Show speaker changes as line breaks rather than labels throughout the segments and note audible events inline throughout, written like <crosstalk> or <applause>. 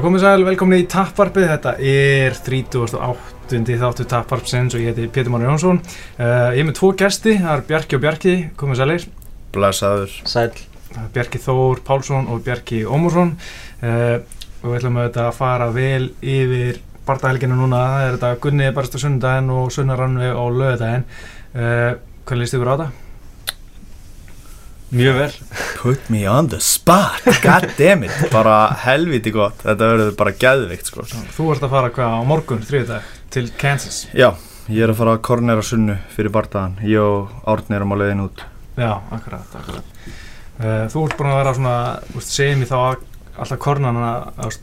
Já, komið sæl, velkomin í Tapparpið, þetta er 38. þáttu Tapparpsins og ég heiti Pétur Mári Jónsson. Uh, ég er með tvo gesti, það er Bjarki og Bjarki, komið sælir.
Blesaður.
Sæl.
Bjarki Þór Pálsson og Bjarki Ómursson uh, og við ætlum að fara vel yfir bardahelginu núna. Það er þetta Gunni barst á sunnudaginn og sunnarannu á löðudaginn. Uh, hvernig líst ykkur á þetta?
Mjög vel.
Put me on the spot, god damn it. Bara helviti gott, þetta verður bara gæðvikt sko.
Þú ert að fara hvað á morgun, þriðdag, til Kansas.
Já, ég er að fara að kornera sunnu fyrir bardagan. Ég og Árni erum á leiðin út.
Já, akkurat, akkurat. Uh, þú ert búin að vera svona, segið mér þá alltaf kornana,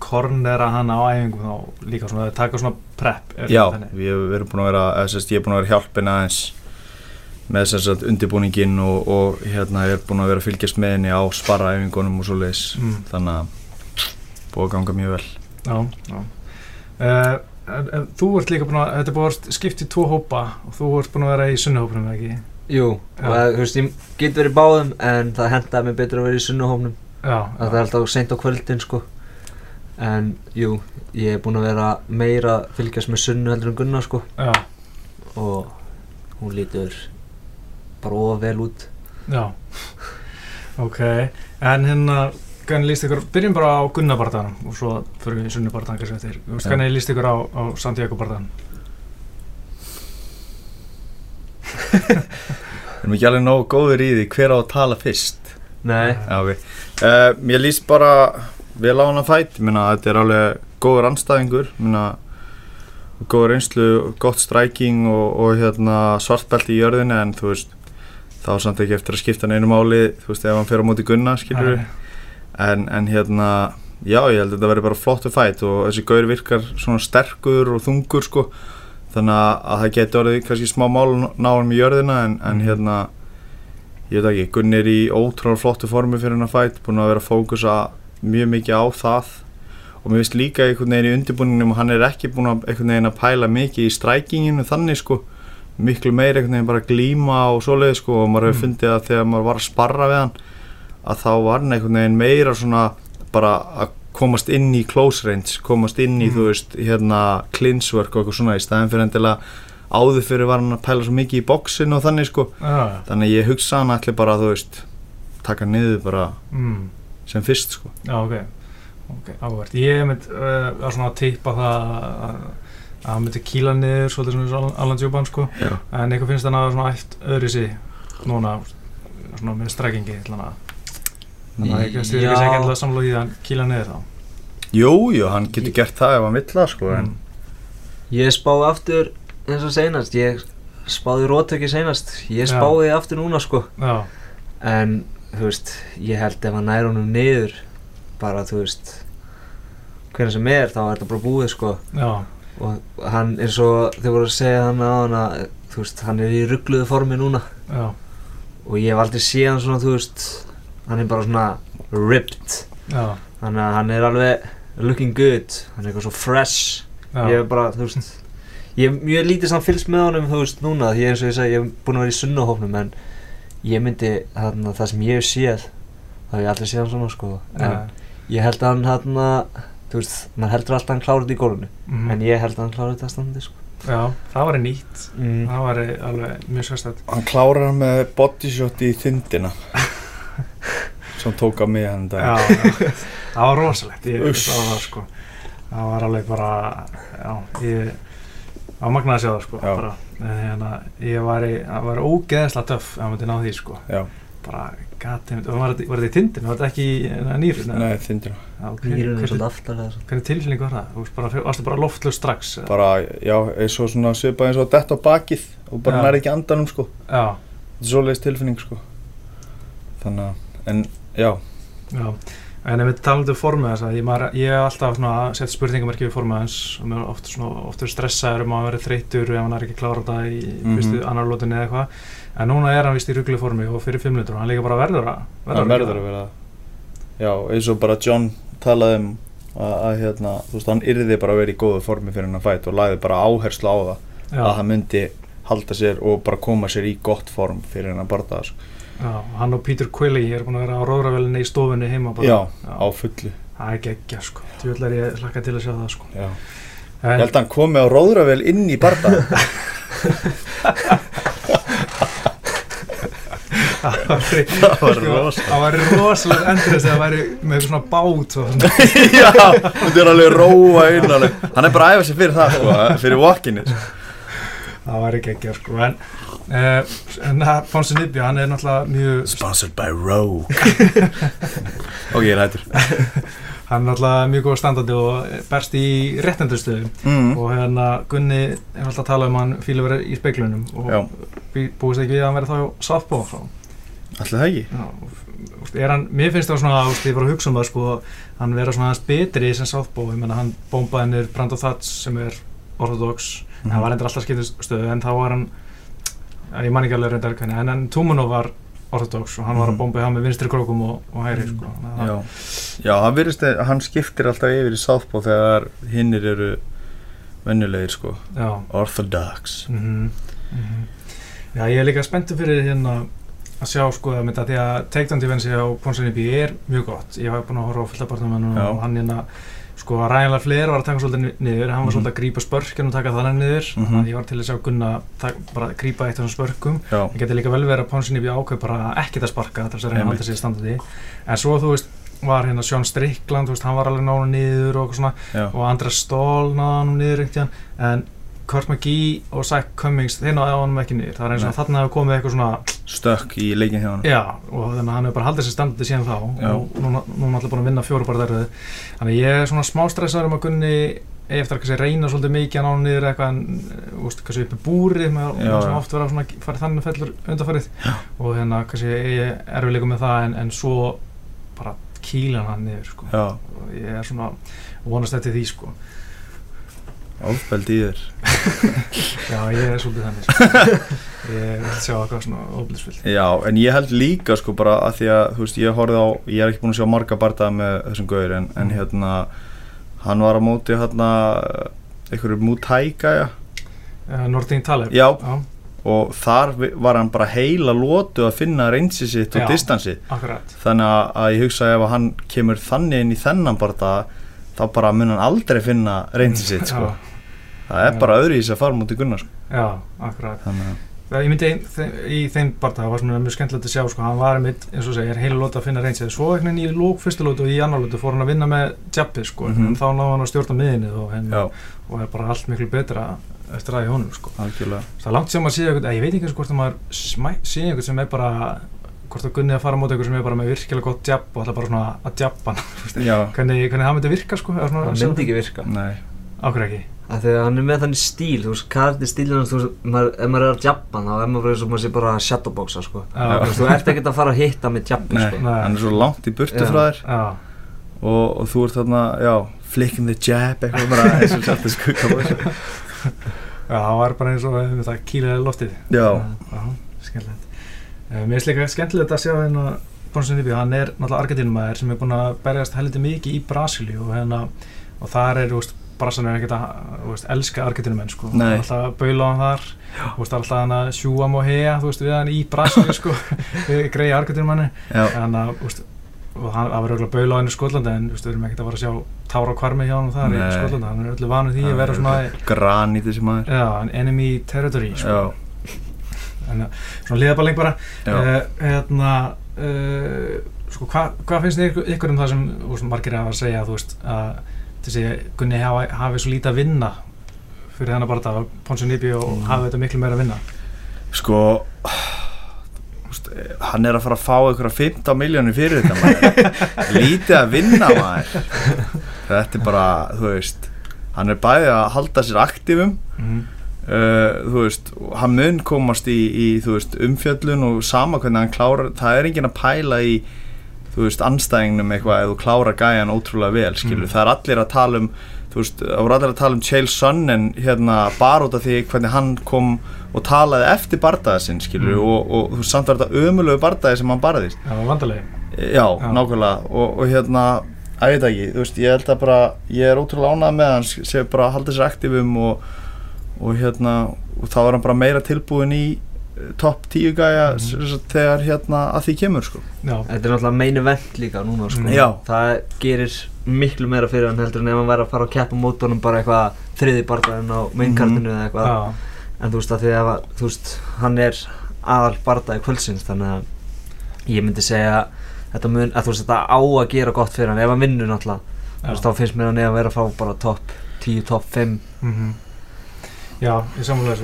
kornera hana á æfingum þá líka svona, taka svona prep.
Já, við erum búin að vera, sérst, ég er búin að vera hjálpin aðeins með þess að undirbúningin og, og hérna ég er búin að vera að fylgjast með henni á sparraæfingunum og svo leiðis mm. þannig að búið að ganga mjög vel.
Já, já. Uh, en, en, Þú ert líka búin að, þetta er búin að skipta í tvo hópa. Og þú ert búin að vera í sunnuhópnum, ekki?
Jú, og þú veist, ég get verið báðum en það hendaði mig betur að vera í sunnuhópnum
Já.
Það er alltaf seint á kvöldin, sko. En jú, ég er búin að vera meira að fylgjast með sunnu heldur en gunna, sko.
Já.
Og hún lítur bara of vel út.
Já, ok. En hérna, hvernig líst ykkur byrjum bara á Gunnabardaganum og svo fyrir við eftir, ja. hvernig líst ykkur á, á Santiago bardagan
Við <laughs> erum ekki alveg nógu góður í því hver á að tala fyrst?
Nei.
Já, uh, Mér líst bara vel á hana fætt, ég minna þetta er alveg góður anstæðingur, ég minna góður einslu, gott stræking og, og hérna, svartbelti í jörðinu en þú veist þá samt ekki eftir að skipta neinu máli þú veist ef hann fyrir á móti gunna skilur en, en hérna já ég held að þetta verður bara flottu fætt og þessi gaur virkar svona sterkur og þungur sko. Þannig að það getur orðið kannski smá mál náðum í jörðina en, en mhm. hérna ég veit ekki, Gunni er í ótrúlega flottu formi fyrir hann að fætt búin að vera að fókusa mjög mikið á það. Og mér finnst líka einhvern veginn í undirbúningnum og hann er ekki búin að, að pæla mikið í strækinginu þannig sko miklu meir einhvern veginn bara glíma og svoleið sko og maður hefur mm. fundið að þegar maður var að sparra við hann að þá var hann einhvern veginn meira svona bara að komast inn í close range, komast inn í mm. þú veist hérna clinchwork og eitthvað svona í staðin fyrir endilega áður fyrir var hann að pæla svo mikið í bóksin og þannig sko ah. þannig ég hugsa hann allir bara þú veist taka niður bara mm. sem fyrst sko
Já ok, ok, áhvert ég hef myndið uh, að svona tippa það að að hann myndi kíla niður svolítið svona Alan Djúban sko Já. en eitthvað finnst hann að svona eitt öðru sí núna svona með strekkingi þannig að ég veist ekki segja endilega samlóð í að hann kíla niður þá
Jújú, hann getur gert það ef hann vill það sko mm.
Ég spáði aftur eins og senast ég spáði rótöki senast ég spáði Já. aftur núna sko Já. en þú veist ég held ef hann nær honum niður bara þú veist hvernig sem er þá er þetta bara búið sko Já og hann eins og þau voru að segja hann á hann að þú veist, hann er í ruggluðu formi núna. Já. og ég hef aldrei séð hann svona, þú veist hann er bara svona ripped. Já. þannig að hann er alveg looking good, hann er eitthvað svo fresh. Já. ég hef bara, þú veist ég hef mjög lítið samt fylgst með honum, þú veist, núna. Því eins og ég segi, ég hef búin að vera í sunnahófnum en ég myndi, þarna, það sem ég hef séð það hef ég aldrei séð hann svona, sko. En ég held að hann, þarna þú veist, maður heldur alltaf að hann klára þetta í gólunni mm -hmm. en ég held að hann klára þetta að standi sko.
Já, það var nýtt. Mm. það var alveg mjög sérstætt
Hann klárar með bodyshot í þindina <laughs> sem tók á mig hann dag.
Já, það var rosalegt. Ég, það, var, sko, það var alveg bara já, ég á magnaði að sjá það sko bara, hérna, ég var, í, var ógeðslega töff að myndi ná því sko. Já. bara Gatið, var þetta í tindinu, var þetta ekki í nýrun?
Nei, tindinu.
Nýrun er svolítið aftalega.
Hvernig tilfinning var það? Þú bara, varstu bara loftlust strax?
Bara, já, eins og svona svipað eins og dett á bakið og bara næri ekki andanum, sko. Já. Þetta er svolítið tilfinning, sko. Þannig að, en, já.
Já, en ef við talum um formið þess að ég, ég hef alltaf svona sett spurningamerkið við formið hans og mér er oft er stressaður um að vera þreytur ef hann er ekki klára þetta í, mm -hmm. fyrstu annarlótinni eða eitthvað en núna er hann vist í rugglu formi og fyrir 5 litur og hann líka bara verður að
verður að, verður að vera já, eins og bara John talaði um að, að hérna, þú veist, hann yrði bara að vera í góðu formi fyrir hann að fæta og læði bara áherslu á það já. að hann myndi halda sér og bara koma sér í gott form fyrir hann að barða
Já, hann og Peter Quilley er búin að vera á róðravelinni í stofunni heima bara.
Já, já, á fullu
það er geggja sko tjóðlar ég hlakka til að sjá það sko
Já. Ég held að hann komi á róðravel inn í barda <laughs>
það var rosalega það var rosalega endur þess að það væri með svona bát og svona <laughs>
Já, þetta er alveg róa inn alveg. Hann er bara að æfa sig fyrir það sko, fyrir walkinni sko.
Það væri geggja sko en uh, það Ponsi Nibbi hann er náttúrulega mjög
Sponsored by Rogue <laughs> Ok, ég er hættur <laughs>
hann er náttúrulega mjög góð standandi og berst í réttendustöðum
mm.
og hérna Gunni er alltaf að tala um að hann fíla verið í speiklunum
Já.
og bú- búist ekki við að hann verið þá sáttbóð frá
það ekki?
Já, og- og er hann, mér finnst það svona, veist, ég var að hugsa um það sko, hann vera svona aðeins betri sem sáttbóð, hann bombaði nýr Brando Thats sem er orthodox
Mhm.
hann var endur alltaf skiptistöðu en þá var hann ég man ekki alveg reyndar hvernig en, en Tumunov var orthodox og hann var að
Mhm.
bomba hann með vinstri krókum og, og hægri sko. Þannig að-
Já, Já hann, virðist, að- hann skiptir alltaf yfir í Southpaw þegar hinnir eru venjulegir sko
já.
Orthodox
Mm Já, ég er líka spenntur fyrir hérna að sjá sko að mynda því að Takedown Defense á Ponsonibi er mjög gott ég var búinn að horfa á fulla barnum hann
Já.
og hann hérna sko að Ryan Lafleur var að taka svolítið ni- niður. Hann var
Mhm.
svolítið að grípa spörkinn og taka þannig niður.
Mhm.
þannig að ég var til að sjá Gunna bara grípa eitt af þessum spörkum. Ég geti líka vel verið að Ponsonibi ákveð bara ekkert að sparka þess að reyna að halda sér standandi en svo þú veist var hérna Sean Strickland, veist, hann var alveg nána niður og og Andra Stól hann niður en Kurt McGee og Zach Cummings þeir náðu hann ekki niður, það er eins og þarna hefur komið eitthvað svona,
stökk í leikin hjá hann
já og þannig að hann hefur bara haldið sér standandi síðan þá.
Já.
og núna, núna alltaf búin að vinna fjóru bara þærrið þannig að ég er svona smá stressaður um að Gunni eftir að reyna svolítið mikið að ná hann niður eitthvað en, uh, úst, kannski upp í búri með
Já,
sem oft vera svona farið þannig fellur undarfarið og hérna kannski ég erfiðleikum með það en, en svo bara kýla hann niður sko. Og ég er svona vonast eftir því sko
ofbeldi í þér <laughs>
Já, ég er svolítið þannig sko. <laughs> Ég vil sjá eitthvað svona óblisvill
Já, en ég held líka sko bara að því að, þú veist, ég horfði á ég er ekki búin að sjá marga bardaða með þessum gauður en, en hérna hann var á móti hérna einhverju mútæka, já
uh, Nordin Taleb
Já.
Já,
og þar var hann bara heila lótu að finna reynsi sitt og
Já.
distansi
akkurat
þannig að, ég hugsa ef hann kemur þannig inn í þennan bardaða þá bara mun hann aldrei finna reynsi sitt <laughs> sko. Það er
Já.
bara öðru í þess að fara mútið Gunnar sko.
já, akkurat
þannig að
Það, Ég myndi í þeim barða, það var svona mjög skemmtilegt að sjá sko, hann var mitt, eins og segir, heila lóta að finna reynsið svo einhvern veginn í lók fyrstu lótu og í annar lótu fór hann að vinna með jabbi sko,
Mhm.
en þá náði hann að stjórna miðinni og, henn,
já,
og er bara allt miklu betra eftir að í honum sko.
algjörlega
Það er langt sem að sé eitthvað, ég veit ekki eins og hvort að maður sé eitthvað sem er bara hvort að Gunni að fara á móti eitthvað sem er bara með virkilega gott jabb og ætla bara svona að jabba hann hvernig, hvernig það myndi virka sko
Það myndi ekki virka
nei,
Áhverju ekki?
Að Þegar hann er með þannig stíl, þú veist, hvað er stílinn hans, þú veist, maður, ef maður er að jabba þá er maður eins og maður sé bara að shadowboxa, sko.
Já,
Þú ert ekkert að fara að hitta með jabbi,
nei,
sko.
Nei.
hann er svo langt í burtu
Já.
frá þér.
Já,
og, og þú ert þarna, já, flicking the jab eitthvað bara eins og sjálft að skugga á þessu
já, það var bara eins og við það kýlaði loftið.
Já,
Já, skemmtilegt. Uh, Mér finnst líka skemmtilegt að sjá hérna Ponsin Nibbi, hann er náttúrulega argentínumæður sem er búinn að berjast heldur mikið í Brasilíu og hérna, og þar er, þú veist, Brasilíu er ekkert að, veist, elska argentínumenn, sko.
Nei.
alltaf að baula á hann þar. Þú veist, alltaf hann að sjúa veist, við hann í Brasilíu, sko. <laughs> Við greiði argentínumenni. Þannig að, veist, og hann það var auðvitað baula á henni í Skotlandi en, veist, við erum ekkert að fara að sjá tára og kvarmi hjá hann þar í
Nei.
Skotlandi, hann er öllu vanur því að vera svona,
granít þessi maður
já, enemy territory, sko. En uh, svona liðaballing bara. Uh, hérna uh, sko, hvað hva finnst ykkur, um það sem margir hafa að segja þú veist, að þessi Gunni hafi, hafi svo lítið að vinna fyrir þennan bara þetta Ponsun Nibi og
Mm.
hafi þetta miklu meira að vinna
sko hann er að fara að fá einhverja 15 miljónir fyrir þetta <laughs> lítið að vinna maður þetta er bara, þú veist hann er bæði að halda sér aktífum
mm.
Uh, þú veist, hann mun komast í, í veist, umfjöllun og sama hvernig hann klárar, það er enginn að pæla í þú veist, anstæðingnum eitthvað ef þú klárar gæjan ótrúlega vel, skilur
Mm.
það er allir að tala um, þú veist það voru allir að tala um Chael Sonnen hérna bara út af því hvernig hann kom og talaði eftir bardaða sinn, skilur
Mm.
og, og þú veist, samt var þetta ömulegu bardaði sem hann barðist
það var vandalegi
Já,
Já.
nákvæmlega og, og hérna, að veit ekki, þú veist, ég held að bara ég er ótrúlega ánægð með hann sem bara að halda sér aktífum og, og hérna og þá er hann bara meira tilbúin í topp tíu gæja mm. þegar hérna að því kemur sko.
Þetta er náttúrulega meinu vend líka núna sko. mm. það gerir miklu meira fyrir hann heldur en ef hann væri að fara að keppa mótunum bara eitthvað þriði barndaginn á mainkartinu mm. eða eitthvað Já. en þú veist að því að þú veist, hann er aðal barndagi kvöldsins þannig að ég myndi segja þetta mun, að þú veist þetta á að gera gott fyrir hann ef hann vinnur náttúrulega þú veist þá finnst mér hann eða að vera að fá bara topp 10, topp 5 -hmm.
Já, ég samfélag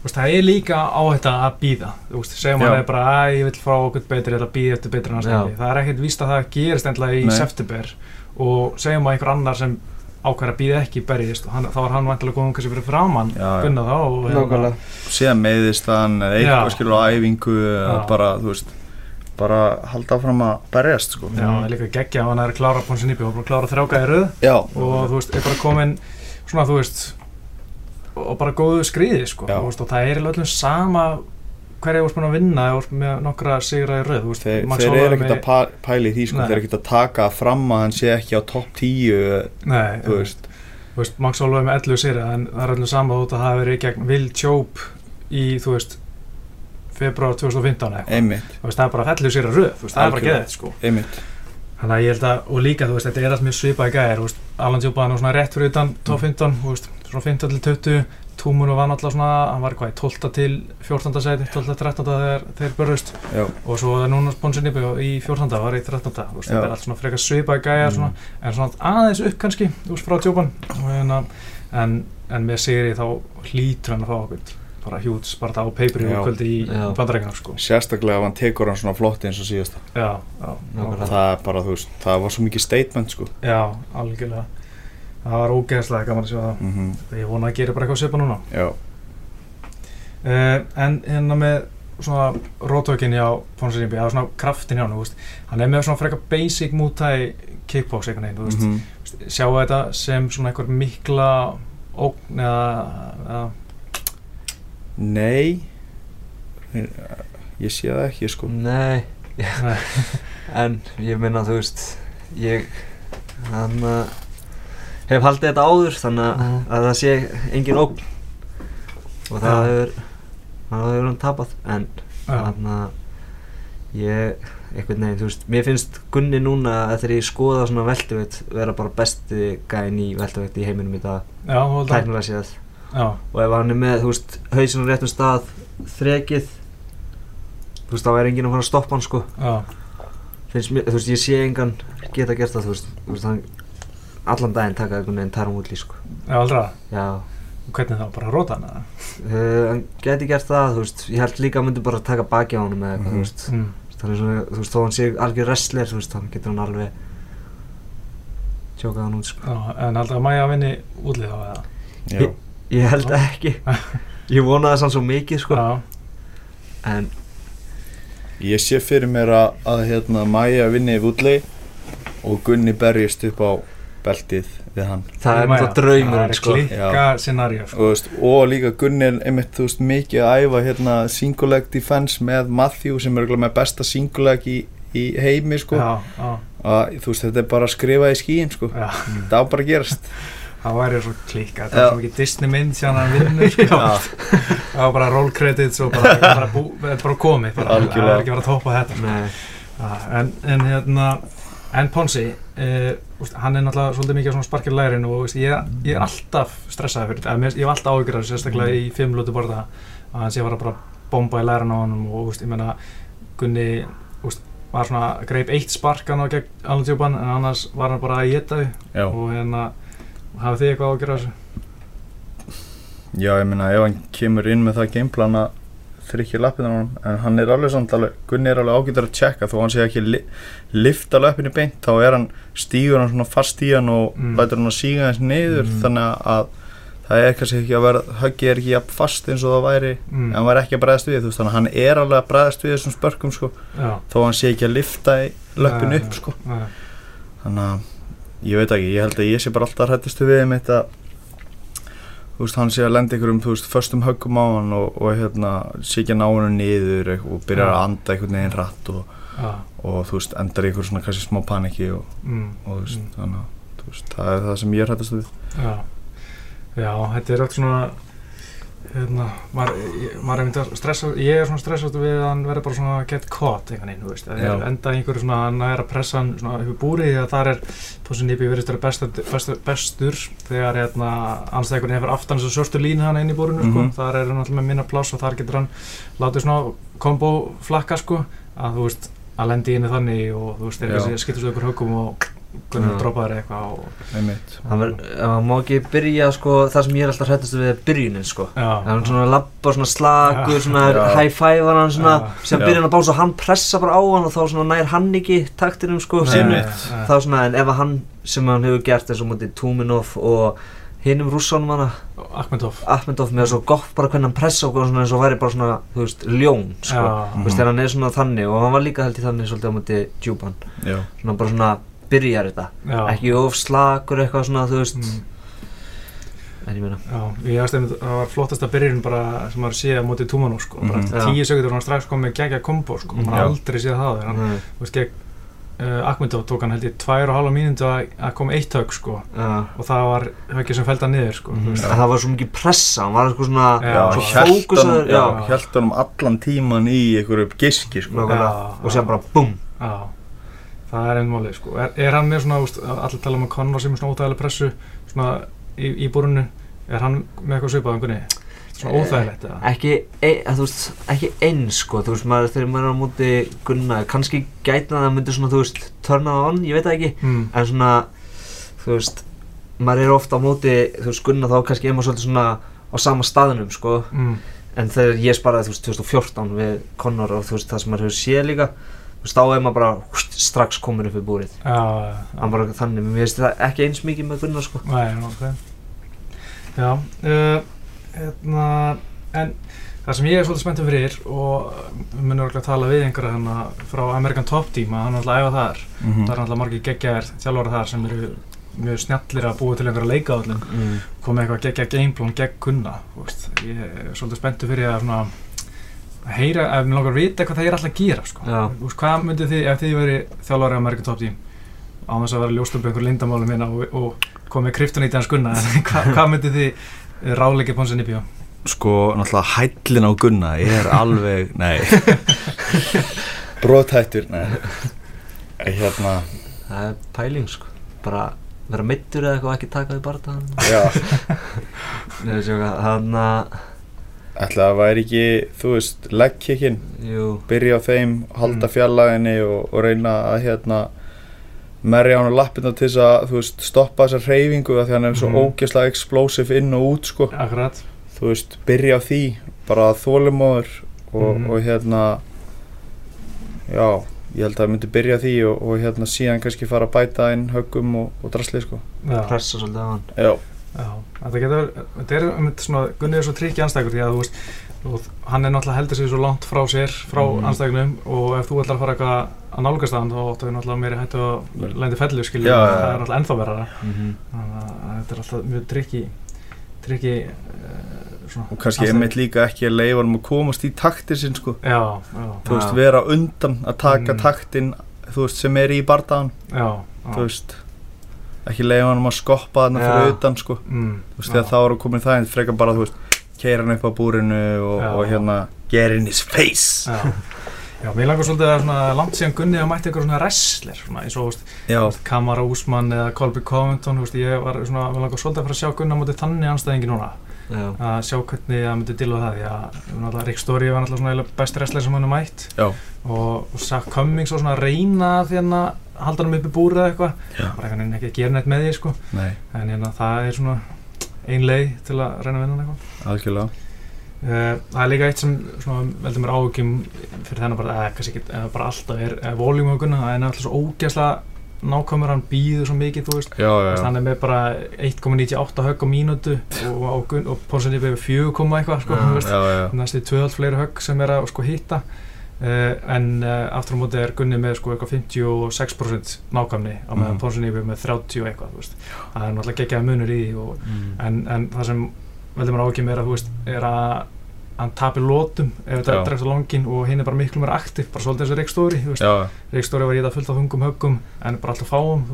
Veist, það er líka á þetta að býða segjum að það er bara að ég vil fá okkur betri eða býða eftir betri náttúrulega það er ekkert víst að það gerist endla í Nei. september. Og segjum að einhver annar sem ákvæður að býða ekki berjist og hann, þá er hann vantilega góðum kannski fyrir framann gunna þá og
hérna síðan meðist hann eitthvað skilur á æfingu bara þú veist bara halda áfram að berjast sko.
Já, það er líka geggja að hann er að klára Ponsi Nýpi og klára þrjáka í rauð og þú veist, er bara komin svona þú veist og bara góðu skriði sko. Veist, og það er alveg sama hverja ert búin að vinna með nokkra sigra í rauð veist,
Þeir, þeir eru ekkert að pæ, pæli því sko, þeir eru ekkert að taka fram að hann sé ekki á topp 10
Nei, þú veist. Max Holloway með 11 sigra en það er alveg sama út að það hefur verið gegn Will Chope í, þú veist februar 2015 eitthvað. Það er bara 11 sigra þú veist, það er bara geðið sko. Þannig að ég held að, og líka þú veist, þetta er alltaf mjög svipað í gæðir, Alan Djúbaðan var svona rétt fyrir utan top 15, þú veist, svona 15 til 20, Túmunu var náttúrulega svona, hann var hvað, 12 til 14. seti, 12 til 13. þegar þeir börjust og svo er núna sponsinni í 14. var í 13. Þú veist, þetta er allt svona frekar svipað í svona, mm. en svona aðeins upp kannski, þú veist, frá Djúbaðan, hérna, en, en með Sigri þá hlýtur hann að fá okkur bara hjúts, bara það á peipri og kvöldi í bandarækina sko.
sérstaklega ef hann tekur hann svona flott eins og síðast
já, já,
það er bara þú veist, það var svo mikið statement sko
já, algjörlega það var ógeðslega gaman að sjá það. Mm -hmm. ég vona að gera bara eitthvað svipa núna. Uh, en hérna með svona rótökin hjá Ponsarímbi, eða svona kraftin hjá hann hann er með svona frekar basic mútæ kickbox eitthvað neina, mm -hmm. sjáu þetta sem svona eitthvað mikla ógn eða, eða?
Nei. Ég sé það ekki sko.
Nei. <laughs> En ég minna þú veist ég þannig að hef haldið þetta áður þannig að, mm. að það sé engin ógn. Og það hefur það hefur hann tapat en þannig að ég eitthvað nefn, þú veist, mér finnst Gunni núna að þegar ég skoða svona velduveitt vera bara besti gæn í velduveitt í heiminum í dag. Tæknilega séð. Og ef hann er með, þú veist, hausinn á réttum stað þrekið þú veist, þá er enginn að fara að stoppa hann sko. Finnst mér, þú veist, ég sé engan geta gert það, þú veist, þú veist hann, allan daginn taka einhvern veginn tarum út í sko
Já, allra?
Já
og hvernig þá, bara róta hann eða?
Uh, hann geti gert það, þú veist, ég held líka að myndi bara taka baki á hann með eitthvað, mm -hmm. þú veist mm. þannig svona, þú veist, þó hann sé algjör wrestler, þú veist, þannig getur hann alveg tjókað hann út sko
Já, en held að Maja vinni útlið á eða?
Já Ég held ekki <laughs> Ég vonaði sann svo mikið sko Já. En
Ég sé fyrir mér að, að hérna, Maja vinni í vúllei og Gunni berjist upp á beltið við hann
Það er náttúrulega draumur
sko. Klikka scenarjó
sko. og, og líka Gunni er einmitt veist, mikið að æfa hérna, single leg defense með Matthew sem er með besta single leg í, í heimi sko.
já, já.
Að, veist, Þetta er bara að skrifa í skíin sko. Það á bara að gerast <laughs>
það væri svo klíka það er svo mikið Disney mynd sem hann vinnur sko. <laughs> það var bara roll credits og bara, bara, bú, bara komið það er ekki verið að topa þetta en, en hérna en Ponsi eh, hann er náttúrulega svolítið mikið svona sparkir lærin og veist, ég, ég er alltaf stressaði fyrir þetta. Ég hef alltaf ágjörðað sérstaklega í fimm lúti borða að hann sé að bara bomba í lærin á hann og veist, ég menna Gunni var svona greip eitt sparkan á gegn Tjóban en annars var hann bara að geta þau og hérna hafið þið eitthvað á að gera þessu?
Já, ég minna, ef hann kemur inn með það gameplan að þrykkja lappinu á hann, en hann er alveg samt alveg, Gunni er alveg ágættur að checka þó hann sé ekki li lifta lappinu beint, þá er hann, stígur hann svona fast í hann og mm. lætur hann að síga hans niður, mm. þannig að það er kannski ekki að vera, höggið er ekki jafn fast eins og það væri, mm. en hann var ekki að bregðast við, þú veist, þannig að hann er alveg að bregðast við þessum spörkum, sko, Já. þó hann sé ekki að lifta lappinu upp, sko, þannig að ég veit ekki, ég held að ég sé bara alltaf hrættistu við um þetta þú veist, hann sé að lenda ykkur um, þú veist, förstum höggum á hann og, og hérna, sé ekki að ná hann niður og byrja ja. að anda einhvern veginn rætt og, ja. og, þú veist, endar ykkur svona kannski smá paniki og, mm. og þú veist, mm. þannig að, þú veist, það er það sem ég er hrættistu við
Já, já, þetta er allt svona hérna, maður, er myndið að stressa, ég er svona stressast við að hann verður bara svona get caught einhvern veginn, þú veist, það er enda einhverju svona, hann er að pressa hann svona upp í búri því að það er, Pósin Nýpi verður styrra bestur, bestur, bestur þegar hérna, anstæðingurinn hefur aftan þess að sörstu línu hann inn í búrinu, sko, mm -hmm. þar er hann alltaf með minna pláss og þar getur hann látið svona kombo flakka, sko, að þú veist, að lendi inn í þannig og þú veist, þegar skiptast ykkur högum og hvernig þú droppaður eitthvað
það má ekki byrja sko, það sem ég er alltaf hrættast við er byrjunin sko. það er svona lappa, svona slagur svona high five var hann svona sem byrja hann að bása og hann pressa bara á hann og þá svona nær hann ekki taktinum sko. Þá svona en ef hann sem hann hefur gert eins og mútið Tuminov og hinnum rússánum hana
Akhmedov.
Akhmedov með svo gott bara hvernig hann pressa okkur og svona eins og væri bara svona þú veist ljón sko. Þú veist þegar hann er svona þannig og hann var líka held í þannig svolítið á mútið Djúban svona bara svona byrjar þetta. Já. ekki of slagur eitthvað svona þú veist. Mm. en ég meina.
Já, ég veist að það var flottast að byrjun bara sem maður sé á móti Túmanó sko. Mm. bara eftir tíu og hann strax kom með gegja kombo sko, maður mm. aldrei séð það hann, mm. þú veist, gegn uh, Akmyndó tók hann held ég tvær og hálfa mínundu að koma eitt högg sko. Ja. og það var höggið sem fældi hann niður sko
-hmm. það var svo mikið pressa, hann var eitthvað svona já, svo fókusaður
held hann um allan tíman í einhverju giski sko.
Og sér bara BUM
það er einn málið sko er, er hann með svona, allir tala um að Conor sem er svona óþægileg pressu svona í, í búrunu er hann með eitthvað svipað um gunni svona eh, óþægilegt eða?
Ekki, ein, að, veist, ekki eins sko, þú veist maður þegar maður er á móti gunna, kannski gætna það að myndir svona þú veist turn það on, ég veit það ekki mm. en svona, þú veist maður er ofta á móti, þú veist gunna þá kannski er maður svolítið svona á sama staðinum sko mm. en þegar ég sparaði þú veist 2014 við Conor og þú veist það sem maður hefur séð líka þá er maður bara húst, strax komin upp í búrið. Bara, þannig, mér finnst það ekki eins mikið með Gunnar sko.
Nei, ok. Já uh, hérna, en það sem ég er svolítið spenntið fyrir og við munum orðið að tala við einhverja hérna frá American Top Team að hann er alltaf að æfa þar. Mm -hmm. það er alltaf margir geggjaðir þjálfóra þar sem eru mjög snjallir að búa til einhverja leikaðallin mm. komið eitthvað geggja gameplan gegn Gunnar ég er svolítið spenntið fyrir að svona að heyra, ef mér langar að vita hvað það er alltaf að gera sko. Úst, hvað myndið þið, ef þið veri þjálfari á American Top Team á þess að vera ljóstöpu einhver lindamálum hérna og, og komið kryptonítið hans Gunna <laughs> hvað, hvað myndið þið ráleikið Ponsin Nibjó?
Sko, náttúrulega hællin á Gunna er alveg, <laughs> nei. <laughs> Bróthættur, nei. Hérna.
Það er pæling sko, bara vera mittur eða eitthvað ekki taka því bara það þannig að
ætla að væri ekki, þú veist, leggkikinn byrja á þeim, halda mm. fjallaginni og, og reyna að hérna merja hann á lappina til þess að þú veist, stoppa þessar hreyfingu því hann er svo mm. ógeðslega explosive inn og út sko,
Akkurat.
þú veist, byrja á því bara þólumóður og, mm. og hérna já, ég held að það myndi byrja því og, og hérna síðan kannski fara að bæta inn höggum og drasli sko
Já, pressa svolítið á hann
Já
Já, þetta getur, þetta er um þetta svona, Gunni er svo trikki anstækur því að þú veist, hann er náttúrulega heldur sig svo langt frá sér, frá mm. anstækunum og ef þú ætlar að fara eitthvað að nálgast það þá ættu við náttúrulega meiri hættu að lendi fellu, skilja, það er náttúrulega ennþá verða mm -hmm. þannig að þetta er alltaf mjög trikki, trikki uh,
svona. Og kannski einmitt líka ekki að leifa hann að komast í taktir sinn, sko.
Já, já.
Þú veist, vera undan að taka mm. taktin, þú veist, sem er í bardagan, þú veist ekki leiða hann um að skoppa þarna ja. fyrir utan sko mm. þú veist því að þá eru komin það en frekar bara þú veist keira hann upp á búrinu og, og hérna get in his face
Já, Já mér langar svolítið að svona, langt síðan Gunni að mætti eitthvað svona wrestler svona eins og veist, Kamara Úsmann eða Colby Covington veist, ég var svona, mér langar svolítið að fara að sjá Gunni á móti þannig anstæðingi núna Já. að sjá hvernig það myndi díla það því að Rick Story var náttúrulega besti wrestler sem hann er mætt Já. og, og Zach Cummings var svona að reyna að halda hann upp í búrið eða eitthvað. Bara einhvern veginn ekki að gera neitt með því sko. en hérna, það er svona ein leið til að reyna að vinna hann eitthvað.
Algjörlega.
Uh, það er líka eitt sem veldur mér áhugjum fyrir þennan bara, eða kannski ekki, eða bara alltaf er, er voljum og gunna, það er náttúrulega svo ógæslega nákvæmur, hann býður svo mikið þú veist, er með bara 1,98 högg á mínútu og, og, og Ponsen er með 4, eitthvað sko, næstu 2,5 fleiri högg sem er að sko, hitta en uh, aftur á móti er Gunni með sko eitthvað 56% nákvæmni á meðan mm. Ponsun Íbjörn með 30 eitthvað veist. það er náttúrulega geggjað munur í og, mm. en, en það sem veldur mér ákveð veist, er að hann tapir lótum ef þetta er dreft á longin og hinn er bara miklu mér aktiv bara svolítið eins og Ríkstóri Ríkstóri var í það fullt af hungum höggum en bara alltaf fáum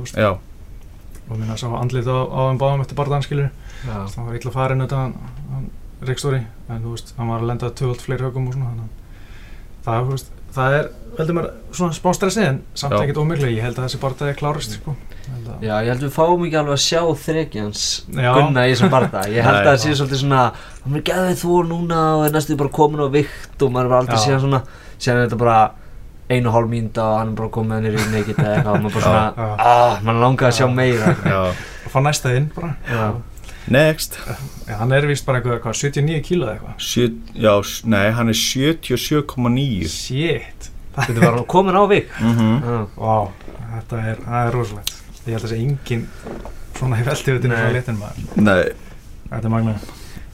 og minna sá andlið á þeim báðum eftir barðanskilir það var illa farin þetta Ríkstóri en þú veist, hann var að lenda tvöld fleiri högum og svona það, veist, það er veldur mér svona smá stressið en samt
Já.
ekkert ómiklega, ég held að þessi barndagi er klárist sko. Ég held að-
Já, ég held við fáum ekki alveg að sjá þrekjans
Já.
Gunna í þessum barða Ég held
Nei.
að það sé svolítið svona hann er geðið þú núna og er næstu bara komin á vikt og maður er aldrei síðan svona síðan er þetta bara einu og hálf mínúta og hann er bara komið hann í nekitt eða eitthvað og maður bara svona,
Já.
ah, mann langar að sjá
Já.
meira
Já.
að fá næsta inn bara
Já.
Next.
Já, hann er vist bara eitthvað, hvað, 79 kíló eða eitthvað?
Sjö, Já, s- nei, hann er 77,9
Shit.
Þetta var hann komin á vik.
Mhm.
Já.
Vá, þetta er, það er rosalegt. Ég held að þessi engin svona í veldivutinu
Nei.
frá litin maður.
Nei,
Þetta er magna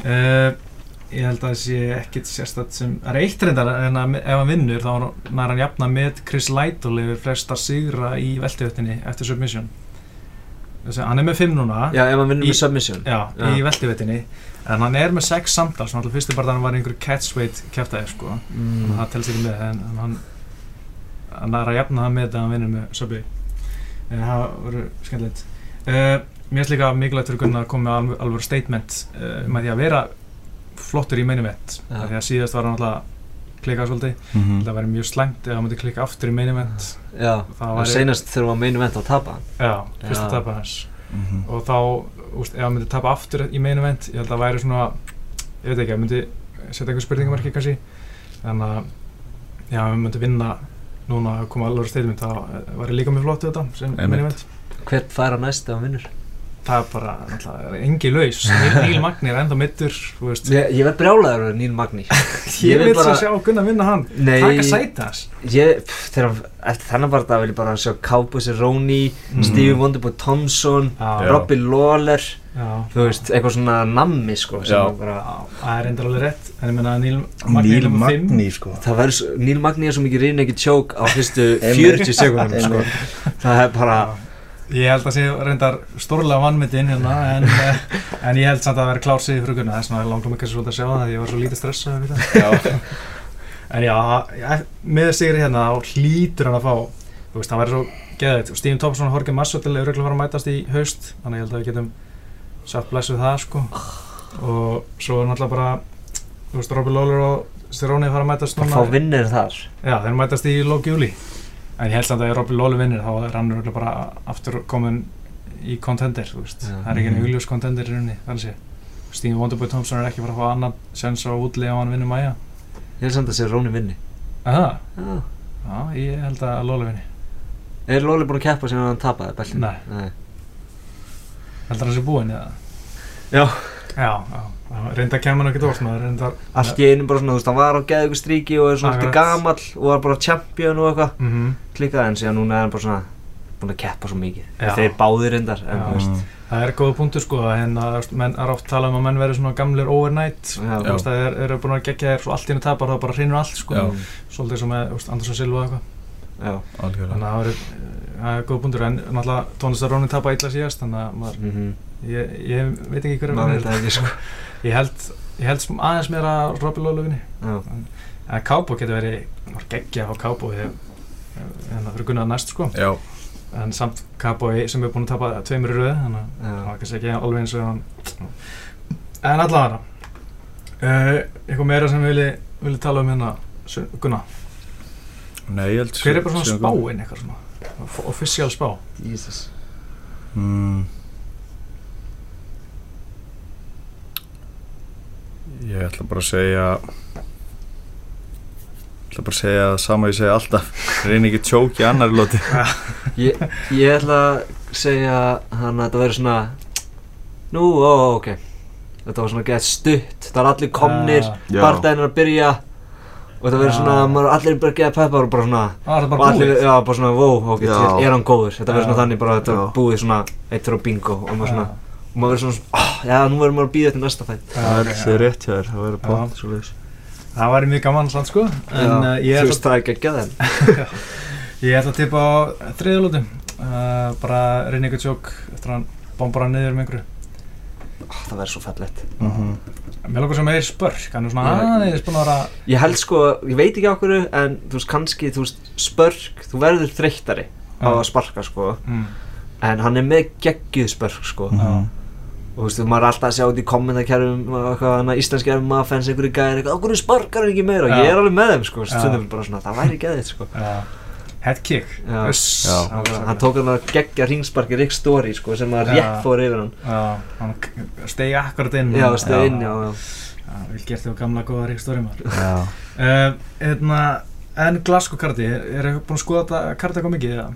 uh, Ég held að sé ekkit sérstætt sem Það er eitt reyndar en að ef hann vinnur þá nær hann jafna með Chris Lytle yfir flesta sigra í veltivutinni eftir submission Hann er með 5 núna.
Já, ef hann vinnur með submission.
Já,
Já.
í veltivutinni En hann er með 6 samtal Svona alltaf fyrstu bara hann var einhver catchweight kjæftæði sko.
Mm.
það telst ekki með en, en hann hann er að jafna það með þetta að hann vinnur með Subway en það verður skemmtilegt. Uh, mér finnst líka mikilvægt fyrir Gunnar að koma með alveg, statement uh, um að því að vera flottur í event.
Já.
því að síðast var hann alltaf klikkað svolítið
Mhm.
það væri mjög slæmt ef hann myndi klikka aftur í main event
Já,
það
og
væri,
seinast þegar hann meinu vent að tapa
já, fyrsta
Já.
tapa hans
Mhm.
og þá, úst, ef hann myndi tapa aftur í main event, ég held að það væri svona ég veit ekki, hann myndi setja einhver spurningamarki kannski en að já, ef hann myndi vinna núna að koma alveg statement, þá væri líka mjög flott þetta sem event
Hvert hann næst ef hann vinnur?
Það er bara, náttúrulega, engi laus. Níl, Níl Magni er enda mittur
Ég, ég verð brjálæður að Níl Magni. <laughs>
Ég
vil
vil
bara-
svo sjá Gunnar vinna hann.
Nei,
taka
þegar, eftir þennan bara vil ég bara sjá Cowboys Roney,
Mhm.
Stevie Wonderboy Thompson
Já.
Robbie Lawler.
Já,
þú veist, eitthvað svona nammi sko, bara,
það er enda alveg rétt. En ég menna að Níl Magni
Níl. Magni sko.
Það Neil Magni er svo mikið reyna ekki tjók á fyrstu
Einmitt.
40 sekundum sko. það er bara
Ég held að sé reyndar stórlega vannmyndin hérna en, <laughs> en ég held samt að það veri klár sig í fruguna þess vegna langum ekki svolítið að sjá það því ég var svo lítið stressað við það.
Já, <laughs>
En já, ég- með sigri hérna þá hlýtur hann að fá þú veist, það væri svo geðið Stephen Thompson og Jorge Masvidal eru örugglega að fara að mætast í haust þannig ég held að við getum satt bless við það sko. Og svo náttúrulega bara þú veist, Robbie Lawler og Steroni fara að mætast
að fá vinnir þar.
Já, þeir mætast í lók júli en ég held samt að ef Robbie Lawler vinnir þá er hann örugglega bara aftur komin í contender, þú veist, það er ekki
Mhm.
einu augljós contender í rauninni, þannig sé Steve Wonderboy Thompson er ekki bara að fá annan sens á útli ef hann vinnur mæja
ég held samt að sé Roney vinni
Aha,
Já.
já, ég held að Lawler vinni
er Lawler búin að keppa sem hann tapaði?
Nei.
Nei.
heldur hann sé búinn eða?
Já.
Já, reynda að kemur ekkert orð maður reynda
allt í einu bara svona, þú veist, hann var á geðugu stríki og er svona eftir
Akkurat.
gamall og var bara champion og eitthvað
mm -hmm.
klikkaði en síðan núna er hann bara svona búin að keppa svo mikið þeir báðir reyndar en
Já.
þú veist.
Það er góða punktur sko, en að þú veist, menn er oft talað um að menn verið svona gamlir overnight
Já.
þú veist, það er, eru búin að gegja þér svo allt í henni tapar þá bara hrinur allt sko
Já.
Mm.
svolítið sem með þú veist, Andersson Silva og eitthvað
Já.
algjörlega
þannig að það er, það er góð punktur en náttúrulega tónlistarónin tapar illa síðast þannig að maður,
Mhm.
Ég, ég veit ekki hver
maður veit það ekki sko. <laughs>
Ég held, ég held aðeins meira að Robbie Lawler vinni.
Já.
en Kábo getur verið var geggja á Kábo en það fyrir Gunnar næst sko.
Já,
en samt Kábo sem er búin að tapa tveimur í röðu þannig að það kannski ekki alveg eins og hann en allavega uh, eitthvað meira sem við vilji, vilji tala um hérna Gunnar,
nei, ég held
hver er bara svona spáinn eitthvað svona? Official spá?
Jesus.
Mm. Ég ætla bara að segja Ég ætla bara að segja það sama ég segja alltaf. Reyni ekki að tjóki annari lóti <laughs>
ég, ég ætla að segja hann að þetta verður svona nú, ó, ok. Þetta var svona gett stutt. Það er allir komnir,
Já.
bardaginn er að byrja. Og þetta verður svona, maður er allir bara gett peppar og bara svona
ah, bara
allir,
búið.
já, bara svona, wow, ok,
Já.
er hann góður? Þetta verður svona þannig bara, þetta er búið svona eitt fyrir bingo og maður svona. Og maður verður svona, oh, já, nú verður maður að býða til næsta fætt
Já, ok, já.
rétt hjá þér Það verður
pott
svo leiðis
það væri mjög gaman samt sko en uh, ég,
þú veist það er ekki að geða þeim
ég ætla að tippa á þriðalóti uh, bara reyni ykkur tjók eftir að hann bombar hann niður með einhverju
það verður svo fallett
Mér langar sem er spörk, hann er svona
Já.
aðeins búin að vera
ég held sko, ég veit ekki okkur en þú veist kannski, þú veist, spörk þú verður þreyttari á
Já.
að sparka sko
mm.
en hann er með geggjuð spörk sko
Já.
Og þú veist, maður er alltaf að sjá út í kommentarkerfum íslenski ef maður fennst einhverju gæðir eitthvað, okkur sparkar ekki meira og
Já.
ég er alveg með þeim sko, stundum bara svona, það væri geðið sko
Já. Head kick.
Já.
Uss.
Já.
hann, hann tók hann að gegja ringsparki Rick Story sko, sem að rétt fór yfir hann
Já, hann steig akkurat inn.
já,
og-
stöð inn, já, já
Já, vel gert þér gamla góða Rick Story maður. Uh, hérna, en Glasgow karti, er það búin að skoða þetta karti eitthvað mikið eða?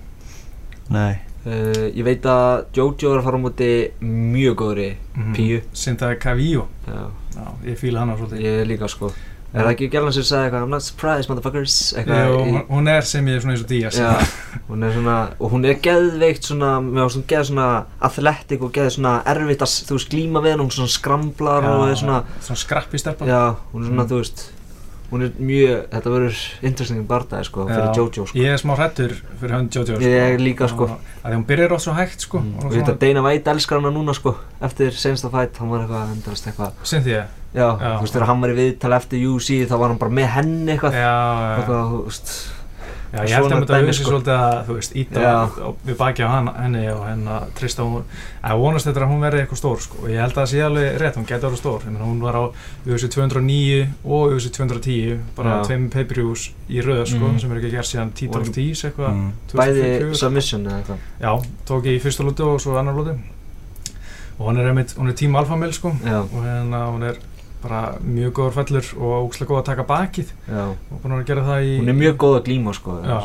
Nei.
Uh, ég veit að Jojo er að fara á móti mjög góðri
Mhm.
píu
Sinta Cavillo.
já,
Já, ég fíla hana svolítið.
ég líka sko er það ekki gælan sem sagði eitthvað I'm not surprised motherfuckers eitthvað
Jú, hún- er sem ég svona eins og Díaz.
Já, hún er svona, og hún er geðveikt svona, með hún geð svona athletic og geð svona erfitt að, þú veist, glíma við henn, hún svona skramlar og er svona,
Svona skrappi stelpa.
já, hún er svona,
Mm.
þú veist, hún er mjög, þetta verður interesting barndagi, sko, fyrir
Já.
Jojo, sko.
Ég er smá hrættur fyrir hönd Jojo.
Ég líka, sko.
Að Því hún byrjar oft svo hægt, sko.
Mm.
og
ég að Dana White elskar hana núna, sko, eftir sensta fight, hann var eitthvað, endast eitthvað,
Cynthia.
já,
Já.
þú veist, þegar hann var í viðtal eftir UC, þá var hann bara með henni
Já,
eitthvað,
já.
eitthvað, þú veist,
Já, ég held að þetta auðvitað
sko.
svolítið að, þú veist, íta við baki á henni og henni trista hún, að vonast þetta að hún verði eitthvað stór, sko, og ég held að það sé alveg rétt, hún geti verið stór, ég meina hún var á UFC 209 og UFC 210, bara tveim pay-per-views í röð, sko,
Mhm.
sem er ekki gert síðan Title of
Og-
Tees, eitthvað,
Mm.
bæði
2004.
submission eða eitthvað,
Já, tók ég í fyrsta lúti og svo annar lúti, og hún er einmitt, hún er tím alfamil, sko,
já,
og hérna hún er bara mjög góður fellur og ógslag góð að taka bakið
já,
og búin að gera það í
hún er mjög góð að glíma, sko,
Já,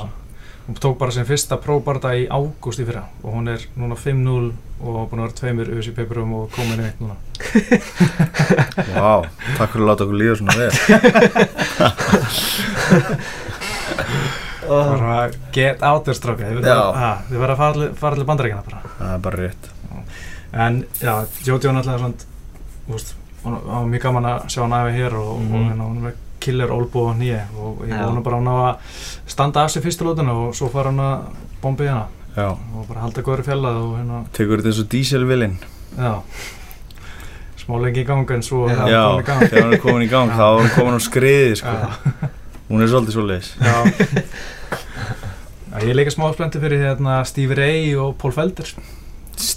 hún tók bara sem fyrsta próbarda í ágúst í fyrra og hún er núna 5-0 og búin að vera tveimur UFC paperum og komin í eitt núna. <laughs>
Vá, takk fyrir að láta okkur líða svona vel.
Oh. <laughs>
Bara get out there stráka, þið verða að fara allir, bandarækina bara.
Það er bara rétt.
En já, Jojo er náttúrulega svona, þú veist, hún var mjög gaman að sjá hann aðeins hér og,
Mhm.
og hérna er með killer olbú og nýja og ég vona bara á að standa af sig fyrstu lótuna og svo fara hann að bomba í hana
Já.
og bara halda góður fjallað og hérna,
Tekur þetta eins og díselvilinn.
já, smá lengi í gang en svo
Já.
er
Já,
hann komin í gang.
þegar hún er komin í gang, þá er hún komin á skriði, sko.
Já.
Hún er svolítið svolítið.
Já. Já, ég er líka smá splendur fyrir hérna Stevie Ray og Paul Felder.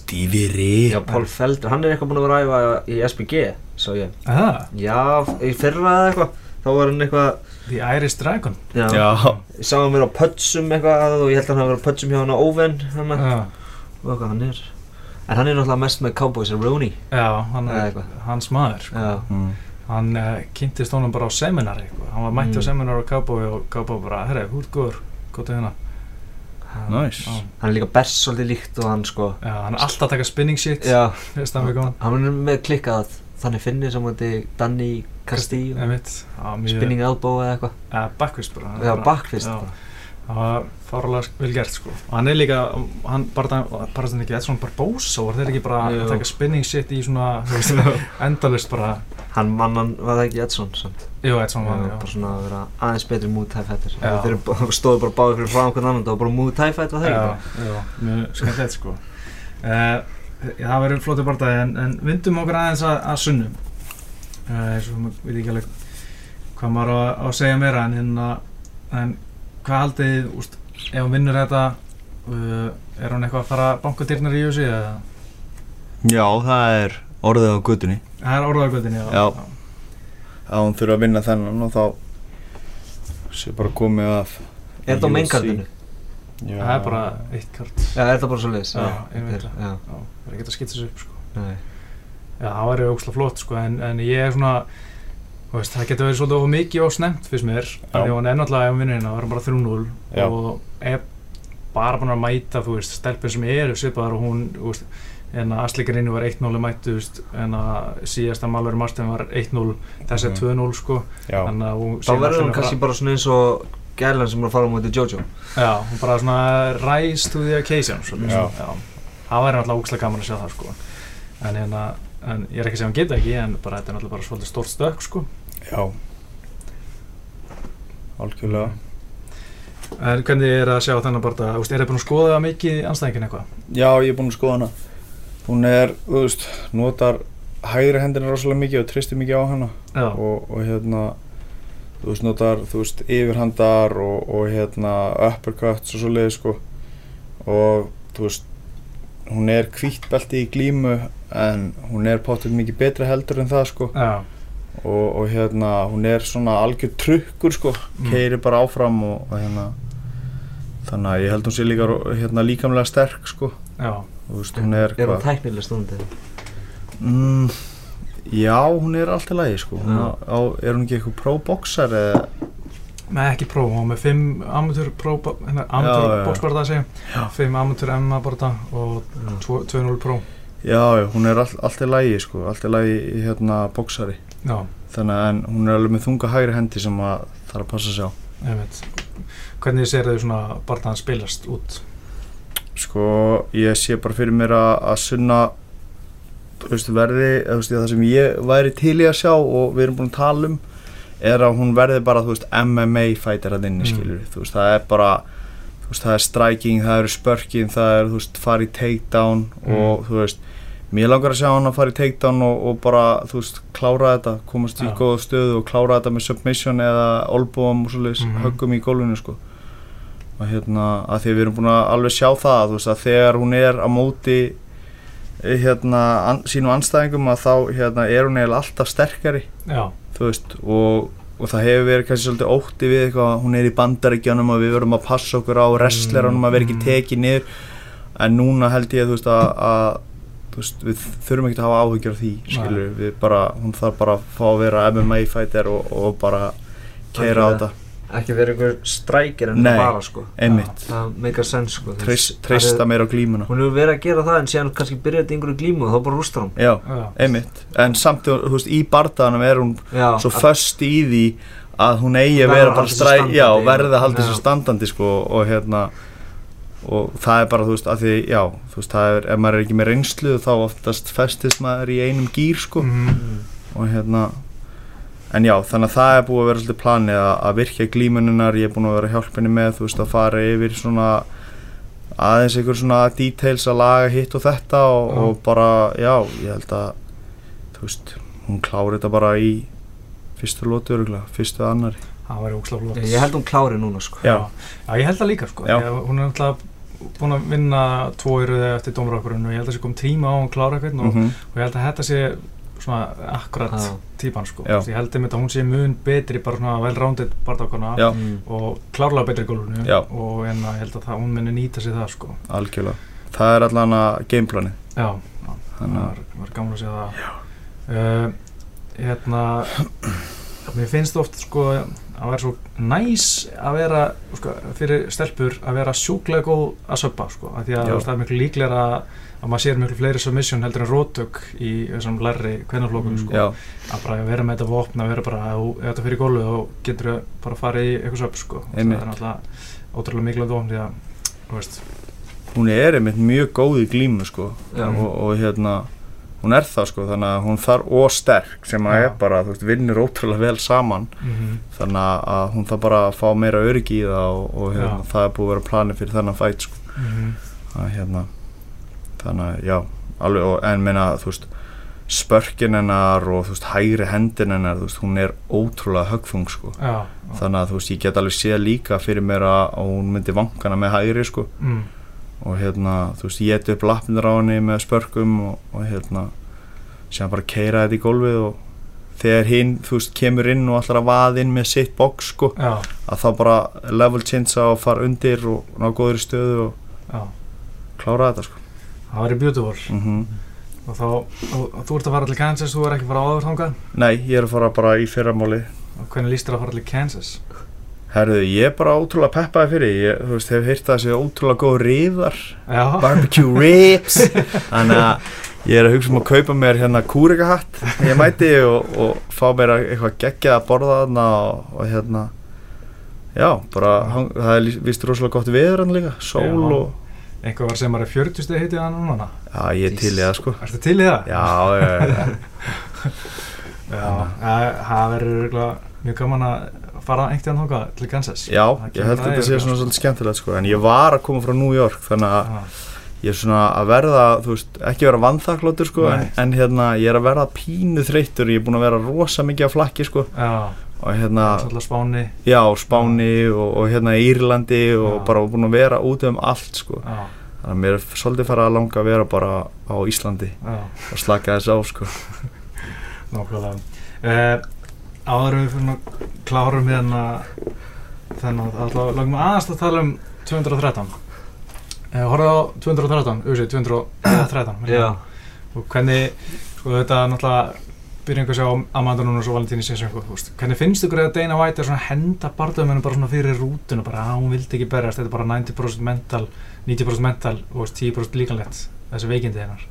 Stevie Ray.
Já, Paul Felder, hann er eitthvað búinn að vera að æfa í SBG, sá ég.
Aha,
Já, í fyrra eða eitthvað, þá var hann eitthvað,
The Irish Dragon.
já,
Já.
ég sá hann vera á pötsum eitthvað og ég held að hann hafa verið á pötsum hjá hann á Oven, hann
Já,
og eitthvað hann er. En hann er náttúrulega mest með Cowboys og Rooney.
já hann er
eitthvað.
hans maður. Sko.
Já,
Mm.
Hann uh, kynntist honum bara á seminari. Sko. Hann var mætti á
Mm.
seminari á Cowboy og Cowboy bara, herri, hú ert góður, góð til hérna.
Nice.
Hann er líka best svolítið líkt og hann sko.
já, hann er alltaf að taka spinning shit.
Já, hann er með klikkað þannig finnir sem hann Danny Castillo, spinning elbow eða eitthvað.
Ja, backfist bara.
Já, backfist
Já.
bara.
Það var fárlega vel gert sko. Og hann er líka, hann bara, bara þetta ekki, Edson Barbosa, var þeir ekki bara
Jú.
að taka spinning shit í svona, þú veist, endalist bara,
Hann mann hann, var það ekki Edson, samt?
jú, Edson var,
Já, bara svona að vera aðeins betri Muay Thai fættir
Já.
þeir stóðu bara báði fyrir frá einhvern annan það var bara Muay Thai fætt var
Já,
ekki
já, mjög skemmtilegt sko. Uh, það verður flótið barndagi en, en vindum okkur aðeins að, að sunnum. Uh, eins og maður veit ekki alveg hvað maður á, á að segja meira en, hérna, en hvað haldið, úst, ef hún vinnur þetta, uh, er hún eitthvað að fara að banka dyrnar í þessu eða?
Já, það er orðið á guttunni.
Það er orðagöldin, já.
Já. Að hún þurfa að vinna þennan og þá sé bara komið af
er þetta á
UFC.
meinkardinu?
Já.
Það er bara eitt kart.
já, er þetta bara svo leiðis?
Já, ég veit það. það er ekki að skipta þessu upp, sko.
nei
Já, það væri ógslag flott, sko, en, en ég er svona, veist, það getur verið svolítið of mikið og snemt fyrst mér, því að hún er náttúrulega hún vinnur hérna, það er bara 3-0
Já.
og er bara búin að mæta, þú veist, stelpur sem eru svipaðar og hún, þú veist, en að Asleikarinu var 1-0 mættu, þú veist, en að síðasta Malveri Martin var 1-0, þessi er
Mhm.
2-0, sko,
Já.
þannig að hún
þá verður hún kannski bara svona eins og gælan sem er að fara á móti Jojo
Já, hún bara svona to the occasion svolítið,
Já.
já. Það væri náttúrulega ógslag gaman að sjá það sko En hérna, en ég er ekki að segja hún geta ekki En bara þetta er náttúrulega bara svolítið stórt stökk sko
Já. Algjörlega.
En hvernig er að sjá þennan bara, þú veist, er það búin að skoða mikið anstæðingin eitthvað?
Já, ég er búinn að skoða hana. Hún er, þú veist, notar hægri hendina rosalega mikið og tristir mikið á hana og, og hérna, þú veist, notar, þú veist, yfirhandar og, og hérna, uppercuts og svoleiði, sko. Og, þú veist, hún er hvítt belti í glímu en hún er potið mikið betri heldur en það sko
Já,
og, og hérna hún er svona algjör trukkur sko
Mm.
keiri bara áfram og, og hérna þannig að ég held hún sé líka hérna líkamlega sterk sko
já,
og þú veist hún er
Er hún tæknileg stundin?
mm, já hún er allt í lagi sko hún á, á, er hún ekki eitthvað pro-boxar eða
með ekki pró og með fimm amateur pró hérna,
já.
bóksbarða að segja
Já.
fimm amateur MMA barða og
Já.
2-0 pró
já, já hún er all, allt í lagi sko allt í lagi hérna boxari.
Já,
þannig að hún er alveg með þunga hægri hendi sem að þarf að passa sig á.
Hvernig sér þau svona barðaðan spilast út?
Sko ég sé bara fyrir mér að, að sunna þú veist verði eða, þú veist, það sem ég væri til í að sjá og við erum búin að tala um er að hún verði bara þú veist MMA fighter að inni
Mm.
skilur þú veist það er bara það er striking, það eru spörkin það er í takedown
Mm.
og þú veist mér langar að sjá hann að fara í takedown og, og bara þú veist klára þetta komast í góða stöðu og klára þetta með submission eða olbúum og svoleiðis
Mhm.
höggum í gólfinu sko. Og hérna að því að við erum búin að alveg sjá það þú veist að þegar hún er á móti eh, hérna an, sínum anstæðingum að þá hérna er hún eiginlega alltaf sterkari.
Já,
þú veist og, og það hefur verið kannski svolítið ótti við eitthvað að hún er í bandaríkjanum og við verum að passa okkur á wrestleranum að vera ekki
Mm.
tekið niður. En núna held ég þú veist að, að veist, við þurfum ekki að hafa áhyggjur af því skilur við bara, hún þarf bara að fá að vera MMA fighter og, og bara keira á þetta.
Ekki verið einhver strækir en
Nei.
bara sko.
einmitt,
Það make a sense sko. Það er-
meira á glímuna.
Hún hefur verið að gera það en síðan kannski byrjaði þetta einhverju glímu og þá bara rústar hún.
Já,
já,
einmitt. En samt, þú veist, í bardaðanum er hún
Já,
svo föst í því að hún eigi að vera bara
halda sig
stræ,
standandi.
já, verði að halda sér standandi sko og hérna og það er bara, þú veist, að því, já þú veist, það er, ef maður er ekki með reynslu þá oftast festist maður í einum gýr sko.
Mhm.
og hérna en já, þannig að það er búið að vera svolítið planið að, að virkja glímuninnar, ég er búin að vera að hjálpa henni með, þú veist, að fara yfir svona aðeins einhver svona details að laga hitt og þetta og,
Já.
og bara, já, ég held að þú veist, hún klári þetta bara í fyrstu lótu öruglega, fyrstu annari
það var ógslag flott.
Ég held hún klári núna sko.
Já.
já, ég held það líka sko. Ég, hún er alltaf búin að vinna tvo röðu eftir dómarakurinn og ég held að það sé kom tíma á að hún klára eitthvað og,
-hmm.
og ég held að þetta sé svona akkurat
Já.
típan sko veist, ég held einmitt að hún sé mun betri bara svona well-rounded barndakona.
Mm.
og klárlega betri í gólfinu og en ég held að það, hún muni nýta sér það sko
algjörlega það er allan að gameplanið
já, það
Þannig að-
var, var gaman að segja það uh, hérna mér finnst oft sko að vera svo næs að vera sko, fyrir stelpur að vera sjúklega góð að söppa sko, að því að
Já.
það er miklu líklega að maður sér miklu fleiri submission heldur en rótök í þessum lærri kvennaflokkum
Mm.
sko, að bara vera með þetta vopn að vera bara, ef þetta fyrir gólu þá getur þú bara að fara í eitthvað söpp sko, það er náttúrulega ótrúlega mikilvægt vopn því að, þú veist.
Hún er einmitt mjög góð í glímu sko. Og, og hérna hún er það sko, þannig að hún þarf og sterk sem að
Já.
er bara, þú veist, vinnur ótrúlega vel saman
mm
þannig að- hún þarf bara að fá meira öryggi í það og, og hérna,
Já.
það er búið að vera planið fyrir þennan fætt sko. að, hérna, þannig að já alveg, og, en meina þú veist spörkin hennar og þú veist hægri hendin hennar, þú veist, hún er ótrúlega högfung sko,
já.
þannig að þú veist ég get alveg séð líka fyrir mér að, að hún myndi vankana með hægri sko
Mm.
Og hérna, þú veist, ég geti upp lappinir á henni með spörkum og, og hérna sem bara keira þetta í gólfið og þegar hinn, þú veist, kemur inn og ætlar að vaða inn með sitt box sko
já,
að þá bara level change og fara undir og ná góður í stöðu og
já.
klára þetta sko.
Það var í beautiful.
Mm
og þá, og, þú ert að fara til Kansas þú er ekki að fara áður þangað?
Nei, ég er að fara bara í fyrramáli
og hvernig líst þér að fara til Kansas
Herðu, ég er bara ótrúlega peppaði fyrir ég, veist, hef heyrt að það séu ótrúlega góð
já,
barbecue ribs. Þannig að ég er að hugsa um að kaupa mér hérna kúrikahatt. Ég mæti og, og fá mér eitthvað geggjað að borða þarna og, og hérna já, bara, hang, það er víst rosalega gott veður hann líka, sól
Já.
og
einhver var sem er 40 steg heitið það núna?
Já, ég er til í það sko.
ertu til í það?
já, já, já,
já. <laughs> Það það verður mjög gaman að fara einhvern þangað til Kansas?
Já ég held að þetta sé svona svolítið skemmtilegt sko en ég var að koma frá New York þannig að
Já,
ég er svona að verða, veist, ekki vera vannþaklótur sko en, en hérna, ég er að verða pínu þreyttur, ég er búin að vera rosa mikið á flakki sko og hérna,
spáni.
Já, Spáni og, og hérna Írlandi og
Já.
bara búin að vera út um allt sko. Þannig að mér er svolítið fara að langa að vera bara á Íslandi
Já,
og slaka þess á sko. <laughs>
Nákvæmlega. Uh, Áður við fyrir að klárum hérna þennan, alltaf langum aðast að tala um 213 uh, Horfðu á 213, auðvitað 213
Já,
og hvernig, sko þetta náttúrulega byrjum við að sjá Amanda Nunes og Valentíni Sisenko, þú veist, hvernig finnst ykkur að Dana White er svona að henda barndöfumennum bara svona fyrir rútuna, bara að hún vildi ekki berjast þetta er bara 90% mental, 90% mental og veist, 10% líkanlegt þessi veikindi hennar?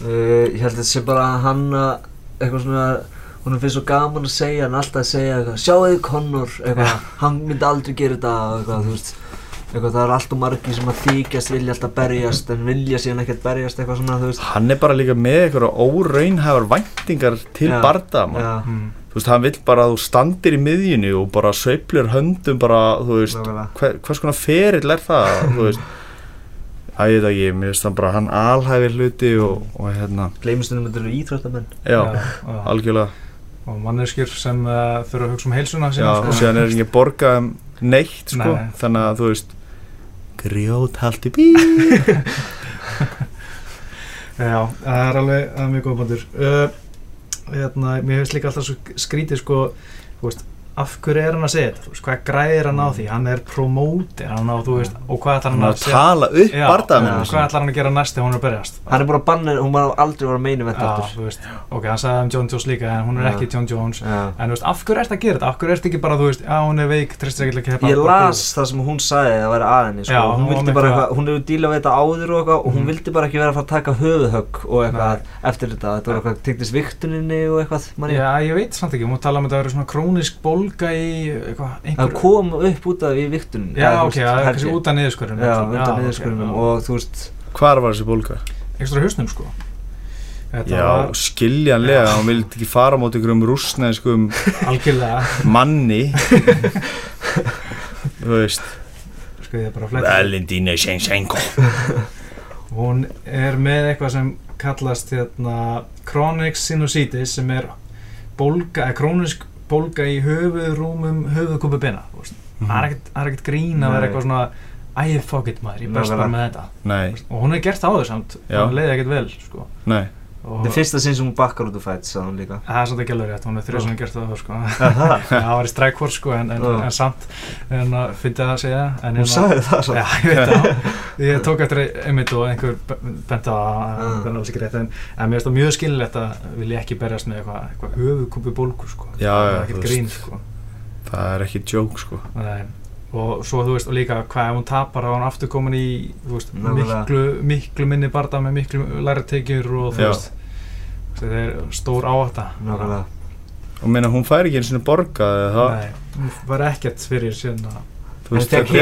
Uh, ég held að þetta sé bara að hann að eitthvað svona hún finnst svo gaman að segja, hann alltaf að segja eitthvað, sjáu þið Connor, eitthvað, hann myndi aldrei gera þetta, eitthvað, þú veist. Eitthvað, það er alltaf margi sem að þykjast vilja alltaf berjast en vilja síðan ekkert berjast eitthvað svona, þú veist.
Hann er bara líka með einhverja óraunhæfar væntingar til
Já.
barda man.
Já,
mm.
þú veist, hann vill bara að þú standir í miðjunni og bara sveiflir höndum bara, þú veist, hver, hvers konar ferill er það, þú <laughs> veist? Að ég veit ekki, mér finnst hann bara hann alhæfi hluti og, og hérna.
Gleymistundum þetta eru íþróttamenn.
Já,
já.
algjörlega
og manneskjur sem uh, þurfa að hugsa um heilsuna
já,
sína,
og síðan er ekki borgað um neitt sko,
Nei.
þannig að þú veist grjót haldi bí <laughs>
Já, það er alveg, það er mjög góð bandur uh, hérna, Mér finnst líka alltaf svo skrítið sko, þú veist, af hverju er hann að segja þetta, þú veist, hvað græðir hann á því? Hann er promóti, hann á, þú veist og hvað ætlar
hann
hann að
að tala upp
Já,
bardaðamennu
hvað ætlar hann að gera næst þegar hún er að berjast?
Hann er bara bannir, hún má aldrei vera meini vett
Já, þú veist, ok, hann sagði um John Jones líka en hún er
Já.
ekki John Jones.
Já.
en þú veist, af hverju ert að gera þetta, af hverju ert ekki bara, þú veist já, hún er veik, tristir ekki ekki
Ég las það sem hún sagði að vera að henni sko.
Já,
hún,
hún
vildi
var
bara eitthvað, hún hefur dílað við þetta áður og, og hún
Mhm.
vildi bara ekki vera að fara að taka höfuðhögg og eitthvað eftir þetta, þetta var eitthvað eitthvað.
Já, hún bólga í eitthvað,
það
einhver
kom upp út af í viktuninni
Já, ok, það er kannski út af niðurskurðunum
Já, undan niðurskurðunum og þú veist
hvar var þessi bólga?
Ekstra hausnum, sko. Þetta
já,
var
skiljanlega, hann vildi ekki fara á móti einhverjum rússneskum
algjörlega.
manni. <laughs> Þú veist.
Sko, ég er bara að fletta
Valentine Shevchenko.
Hún er með eitthvað sem kallast hérna chronic sinusitis sem er bólga, eða krónisk bólga í höfuðrúmum höfuðkúpu bena þú veist. það er ekkert- það er ekkert grín að vera eitthvað svona æ, fuck it maður, ég best bara með þetta.
Nei,
og hún er gert á þau samt hún leiði ekkert vel sko.
nei
Það er fyrsta sinn sem hún bakkar út úr fætt, sagði hún líka
það er samt ekki alveg rétt, hún er sem gert á þau sko.
Það? <laughs>
það var í strækvort sko, en, en, en samt en að finna það að segja en,
Hún
hérna-
sagði það svo
Já, ég veit það <laughs> Ég tók eftir einmitt og einhver bent á að
Ah.
það er alls ekki rétt en, en mér finnst það mjög skililegt að vilja ekki berjast með eitthvað eitthva höfuðkúpi bólgu sko.
Já,
það er ekkert grín sko.
það er ekki joke sko
Nei. Og svo þú veist og líka hvað ef hún tapar þá er hún aftur komin í þú veist, miklu, miklu minni barða með miklu læra tekjur og þú veist þetta er stór áhætta.
Nákvæmlega.
Og meina hún fær ekki eins og borgað eða það?
Nei, hún var ekkert fyrir síðan
þú
En
veist,
fekk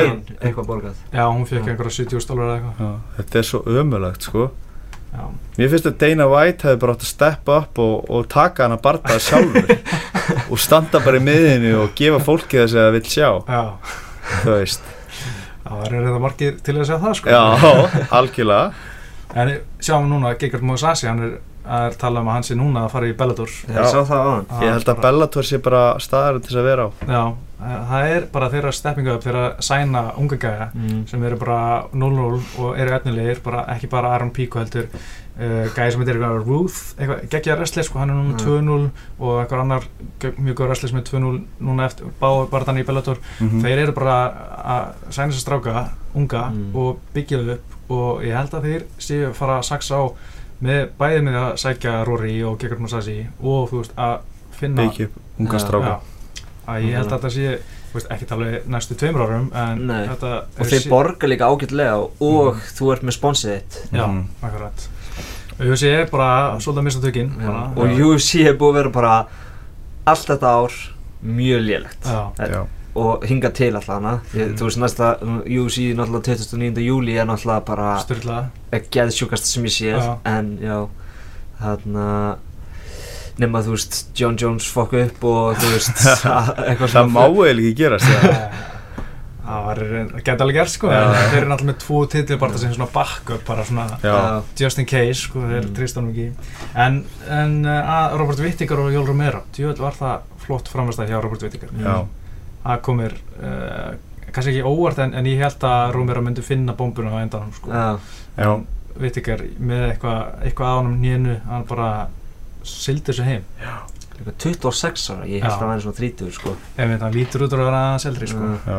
eitthvað borgað.
Já hún fekk einhverja 70 stólar eða eitthvað.
Já, þetta er svo ömulagt sko.
Já,
mér finnst að Dana White hefði bara átt að steppa upp og, og taka hana bardaða sjálfur <laughs> og standa bara í miðinu og gefa fólki þess að það vil sjá.
Já
þú veist
það var reyða margir til að segja það sko
já, algjörlega
En sjáum núna að Gegard Mousasi, hann er að tala um að hann sé núna að fara í Bellator.
Ég
Já.
sá það á hann
ég held að Bellator sé bara staðar til þess að vera á
Já, eh, það er bara þeirra steppingu upp, þeirra sæna unga gæja
mm.
sem eru bara 0-0 og eru efnilegir, bara, ekki bara Aaron Pico heldur, uh, gæja sem heitir eitthvað Ruth, eitthvað geggja wrestler, sko, hann er núna
Já.
2-0 og eitthvað annar mjög góð wrestler sem er 2-0 núna eftir, þannig í Bellator.
Mhm.
Þeir eru bara að sæna sér stráka, unga
Mm.
og byggja þau upp og ég held að þeir séu að fara að saksa á með bæði með að sækja Rory og Gegard Mousasi og þú veist að finna
byggja upp unga stráka
Já, að ég held að þetta sé veist, ekki alveg næstu tveimur árum
Og þeir borga líka ágætlega og þú ert með sponsið þitt
Já,
Mhm.
akkurat UFC er bara svolítið að missa tökinn
Og UFC er búið að vera bara allt þetta ár mjög
já,
og hinga til alltaf hana ég,
Mm.
þú veist næsta UFC náttúrulega 29. júli er náttúrulega bara
styrla
geðsjúkast sem ég séð
Já.
en já þarna nema þú veist John Jones fokk upp og þú veist <laughs> að- eitthvað
það má eiginlega ekki gerast já. <laughs>
Það var, geta alveg gert sko
Já.
en þeir eru náttúrulega með tvo titli bara sem svona backup bara svona
Já.
just in case sko, þeir
Mm.
trist honum ekki en, en uh, að Robert Whittaker og Jól Romero djúvel var það flott framastæð hjá Robert Whittaker
Já.
það komir uh, kannski ekki óvart en, en ég held að Rómera myndi finna bombuna á endanum sko.
Já,
Já,
veit ekki er með eitthvað eitthvað á hann um nýjunu hann bara sildi þessu heim
líka 26 ára, ég held
Já.
að hann væri svona 30 sko
ef hann lítur út úr að vera aðeins eldri sko.
Mm.
já,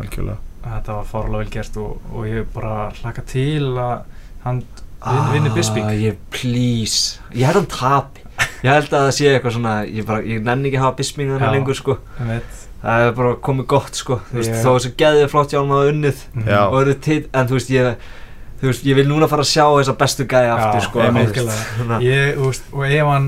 algjörlega
þetta var fárlega vel gert og, og ég bara hlaka til að hann vin, vinni Bisping
Ah, ég, please, ég held að hann tapi Ég held að það sé eitthvað svona, ég, bara, ég nenni ekki að hafa Bisping þannig lengur sko. Það er bara komið gott sko, þú veist,
Ég-
þó þessu geðið flott hjá hann að unnið
Mhm.
Já.
og eru til, en þú veist, ég þú veist, ég vil núna fara að sjá þessa bestu gæði aftur sko, <laughs>
Ég, veist, og ef hann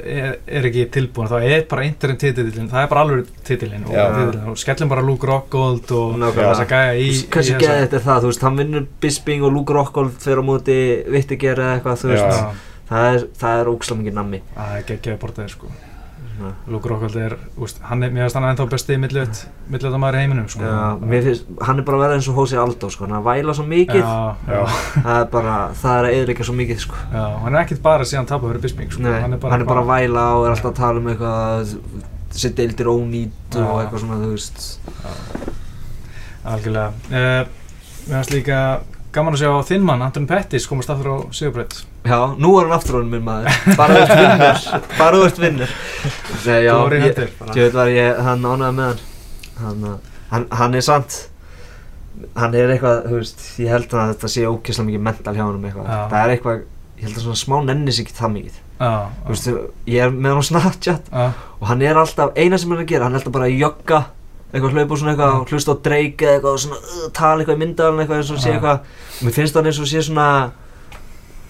er, er ekki tilbúin þá er bara interim titilin það er bara alveg titilin og, og skellum bara Luke Rockgold og þessa gæja í,
Hversu geðið þetta er það, þú veist, hann vinnur Bisping og Luke Rockhold fyrir á móti Vittiger eða eitthvað, þú veist, það er, það er ókslega mikið nammi.
það er geggjaði bortaði sko. Luke Rockgold er, veist, hann er, mér finnst hann ennþá besti millivett millivett maður í heiminum sko.
Já, mér finnst, hann er bara að vera eins og Hósi Aldó, sko, hann er að væla svo mikið,
já, já, <laughs>
það er bara, það er að eðlika svo mikið, sko.
já, hann er ekkert bara síðan tapað fyrir Bisping sko.
Nei, hann er bara, að væla og er alltaf að tala um eitthvað, þessi deildir ónýtt og eitthvað svona, þú veist.
algjörlega. Uh, mér finnst líka gaman að sjá þinn mann, Anton Pettis komast aftur á Sigurbreytt
Já, nú er hann aftur honum minn maður, bara þú ert vinnur, bara þú ert vinnur. Nei, já, ég,
hendur bara.
ég veit var ég, hann ánægði með hann. Hann, uh, hann, hann er sant, hann er eitthvað, þú veist, ég held að þetta sé ókesslega mikið mental hjá honum eitthvað.
Já.
Það er eitthvað, ég held að svona smá nennis ekki það mikið.
já,
Þú veist, ég er með hann á Snapchat
já,
og hann er alltaf, eina sem hann er að gera, hann er alltaf bara að jogga, eitthvað hlaupa og svona eitthvað, og hlusta á Drake eða eitthvað og svona, uh, tala eitthvað í myndalinn eitthvað eins og sé eitthvað. Og mér finnst hann eins og sé svona,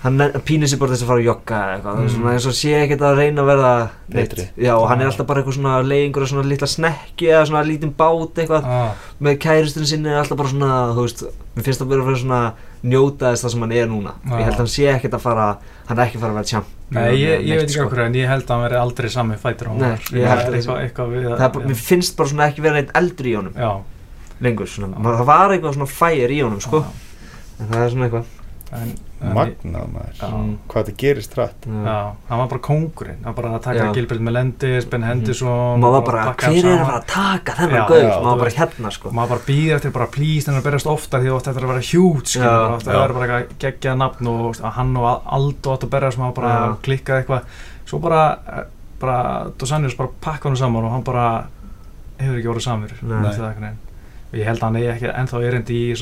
hann pínir sér bara þess að fara að jogga eða eitthvað, mm. Svona eins og sé ekkert að reyna að verða neitt.
Betri.
Já, og hann er alltaf bara eitthvað svona leiða einhverja svona litla snekki eða svona lítinn bát eitthvað
já,
með kærustunni sinni er alltaf bara svona, þú veist, mér finnst það bara að vera svona njóta þess það sem hann er núna.
Já.
Ég held að hann sé ekkert að fara, hann er ekki að fara að vera tjamp.
Nei, ég, ég veit ekki
sko.
okkur en ég held að hann veri aldrei sami fætur á
Nei,
hann
ég held að-
eitthvað, eitthvað við
Það bara, mér finnst bara svona ekki vera neitt eldri í honum.
Já,
lengur, svona, það var eitthvað svona fire í honum, sko,
já,
en það er svona eitthvað.
Magnað maður
Já.
Mm.
Hvað þetta gerist rætt
Já, hann var bara kóngurinn, hann var bara að taka
Já.
Gilbert Melendez, Ben
Mhm.
Henderson
Og maður var bara, hver er að fara að taka þennan
já,
maður var bara hérna, sko.
maður bara býður eftir bara please þannig að berjast oftar því þú átt eftir að vera huge skilur,
Já.
bara átt að
Já.
vera bara eitthvað geggjað nafn og að hann og Aldo átt að berjast maður bara
Já.
klikkaði eitthvað svo bara, eh, bara Dos Anjos bara pakka hann saman og hann bara hefur ekki það veginn. og ég held að hann eigi ekki ennþá erindi í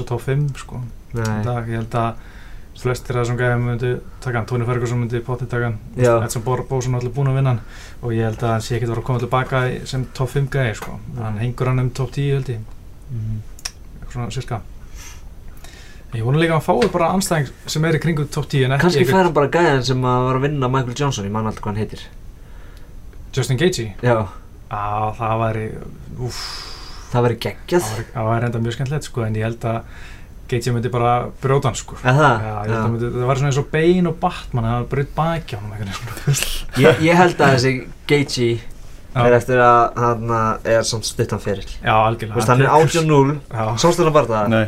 þessu top 5 í
Nei,
dag, ég held að flestir af þessum gæðum myndi taka hann, Tony Ferguson myndi potið taka hann. Edson Bósson er allir búinn að vinna hann. Og ég held að hann sé ekkert að vera að koma tilbaka sem top 5 gæði sko. Hann hengur hann um top 10 held ég.
Mhm.
eitthvað svona cirka ég vona líka að hann fái bara anstæðing sem er í kringu top 10 en ekki
kannski
einhvern-
fær hann bara gæðan sem að var að vinna Michael Johnson, ég man alltaf hvað hann heitir.
Justin Gaethje?
Já,
á það væri úff,
það verið geggjað.
það væri- það væri enda mjög skemmtilegt sko en ég held að Gaethje myndi bara brjóta hann sko
Er
ég held að myndi, það var svona eins og Bane og Batman það var brjótt baki á hann
Ég, ég held að þessi Gaethje er eftir að hann er samt stuttan fyrir. Hann er 18-0,
Já
sástu hann bardaða,
Nei,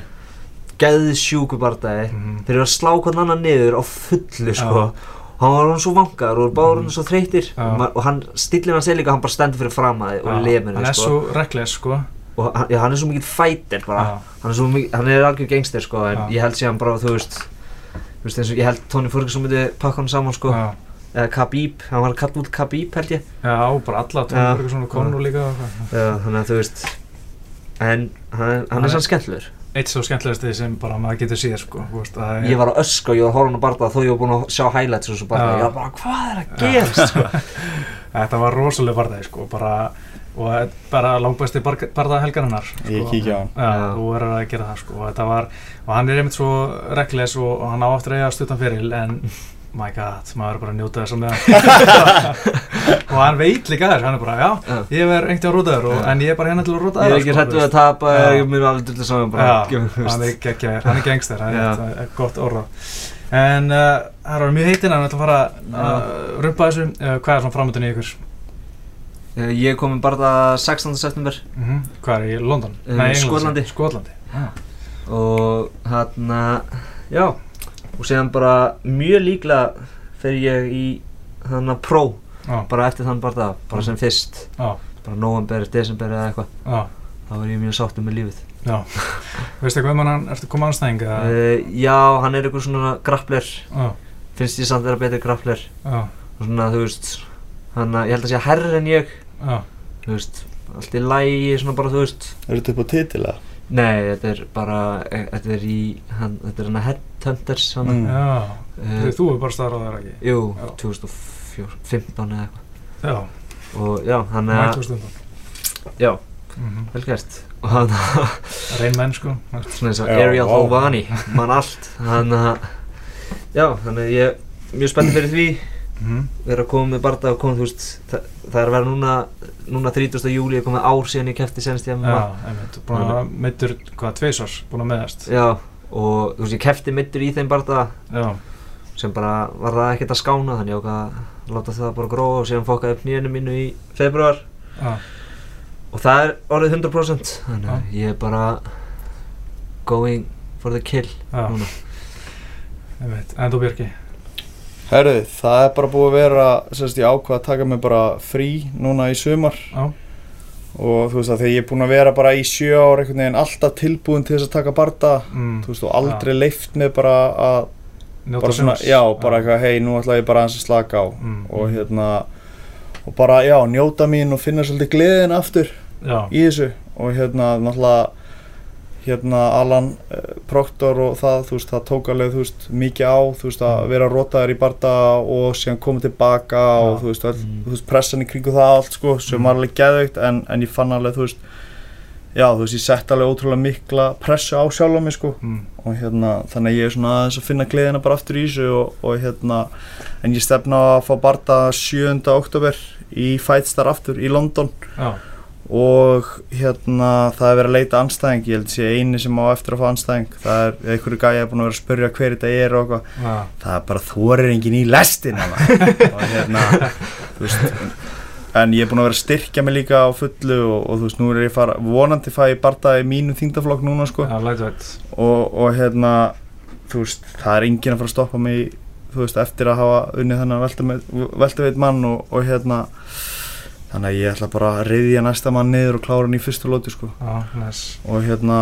geðsjúku bardaði.
Mhm.
Þeir eru að slá hvern annan niður á fullu, sko.
Já.
Hann var hann svo vangar og báður hann svo þreytir og, hann, stillin hans er líka, hann bara stendur fyrir fram að þið og
Já,
lemur
hann
þið,
er
sko.
svo reckless sko
Og hann, já, hann er svo mikill fighter bara. Hann er mikið, hann er algjör gangster, sko, en ég held síðan bara, þú veist, þú veist, eins og ég held Tony Ferguson myndi pakka hann saman, sko. Eða Khabib, hann var að kalla út Khabib, held ég.
Já, bara alla, Tony. Ferguson og Conor líka
þannig að þú veist En hann, hann
Hann
er sann skemmtlur
Eitt svo skemmtilegasti sem bara maður getur séð sko veist, er-
Ég var að öska og ég var að horfa hann að barða þó ég var búinn að sjá highlights og svo barða
Já.
Ég var bara, hvað er að gerast? sko? <laughs>
Þetta var rosalega barðaði sko bara, og er bara langbæsti barðaði helgarinnar sko.
Ég kíkja á hann.
Já. þú verður að gera það sko og, þetta var, og hann er einmitt svo reckless og, og hann á aftur að eiga stuttan fyrir en my god, maður er bara að njóta þess að <laughs> og hann veit líka þess, hann er bara, já,
Já.
ég verð einhvern rótaður og,
Já.
en ég er bara hérna til að róta
Ég er ekki
sko,
hrættu
þú
að tapa. Ég mun alveg til þess að
hann er <laughs> geggjaður, hann er gangster, hann er, það er gott orða En uh, það var mjög heitinn, hann ætla að fara að rumpa þessu, uh, hvað er svona framöndin í ykkur?
Eh, Ég kom með barða 16. september.
Mm Hvað er í London?
Eh,
Nei.
Skotlandi.
Skotlandi, já
Og hann Já. Og séðan bara mjög líklega fer ég í hann að pró
Já,
bara eftir þann barða bara sem fyrst.
Já,
bara november, desember eða eitthvað. Þá er ég mjög sáttur með lífið.
Já, <laughs> veistu hvað mann, ertu komað anstæðing?
Uh, já, hann er eitthvað svona grappler. Finnst ég samt að vera betri grappler. Og svona, þú veist Hann að, ég held að sé herri en ég.
Já.
Þú veist, allt í lægi, svona bara, þú veist.
Er þetta upp á titila?
Nei, þetta er bara, e, þetta er í, hann, þetta er hann að Headhunters,
Mm.
Já,
uh,
þú er bara starfað þar ekki?
Jú,
Já.
2015 eða eitthvað.
Já,
Og já, hann er
mætu stundum
Já,
mm
vel gert. Og hann <laughs>
Reyn menn sko
svona eins og Ariel. Hovani mann allt. Hann að já, þannig að ég er mjög spenntið fyrir því
mm.
vera að koma með barða og koma, þú veist það, það er að vera núna, núna 30. júli ég komið ár síðan ég kefti senst ég
Já, einmitt, búin að meittur, hvað, tveisars, búin að meðast
já, og þú veist ég kefti middur í þeim barða
Já,
sem bara var það ekkert að skána þannig ég ákvað að láta það bara gróa og síðan fokkaði upp nýjunu mínu í februar
já,
og það er orðið 100% þannig að ég er bara going for the kill
já,
núna.
Einmitt. En þú Björki?
Herðu, það er bara búið að vera, sérst ég ákvað að taka mig bara frí núna í sumar.
Já,
og þú veist að þegar ég er búinn að vera bara í sjö ár einhvern veginn alltaf tilbúin til þess að taka barda
mm.
þú veist og aldrei leift mig bara að
Njóta
bara svona, já, bara eitthvað hei, nú ætla ég bara aðeins að slaka á.
Mm.
og hérna og bara, já, njóta mín og finna svolítið gleðin aftur
Já,
í þessu. Og hérna, náttúrulega hérna Alan uh, Proctor og það, þú veist, það tók alveg, þú veist, mikið á, þú veist, að vera rótaður í barda og síðan koma tilbaka og
Já.
þú veist, all,
Mm.
þú veist, pressan í kringu það allt, sko, sem
Mm.
var alveg geðveikt en, en ég fann alveg, þú veist, já, þú veist, ég sett alveg ótrúlega mikla pressu á sjálf á mig, sko,
mm.
og hérna, þannig að ég er svona aðeins að finna gleðina bara aftur í þessu og, og hérna, en ég stefna að fá barda 7. oktober í Fightstar aftur í London
já,
og hérna það er verið að leita anstæðing ég held að sé eini sem á eftir að fá anstæðing það er einhverju gæja búin að vera að spyrja hver þetta er og eitthvað.
Já,
það er bara þorir engin í lestin <laughs> og hérna veist en ég er búin að vera að styrkja mig líka á fullu og, og þú veist nú er ég fara vonandi fæ ég barða í mínum þingdaflokk núna sko.
Lightweight
og, og hérna þú veist það er engin að fara að stoppa mig þú veist eftir að hafa unnið þennan veltaveit mann og, og hérna þannig að ég ætla bara að reyðja næsta mann niður og klára hann í fyrstu lóti sko.
Já, næs.
Og hérna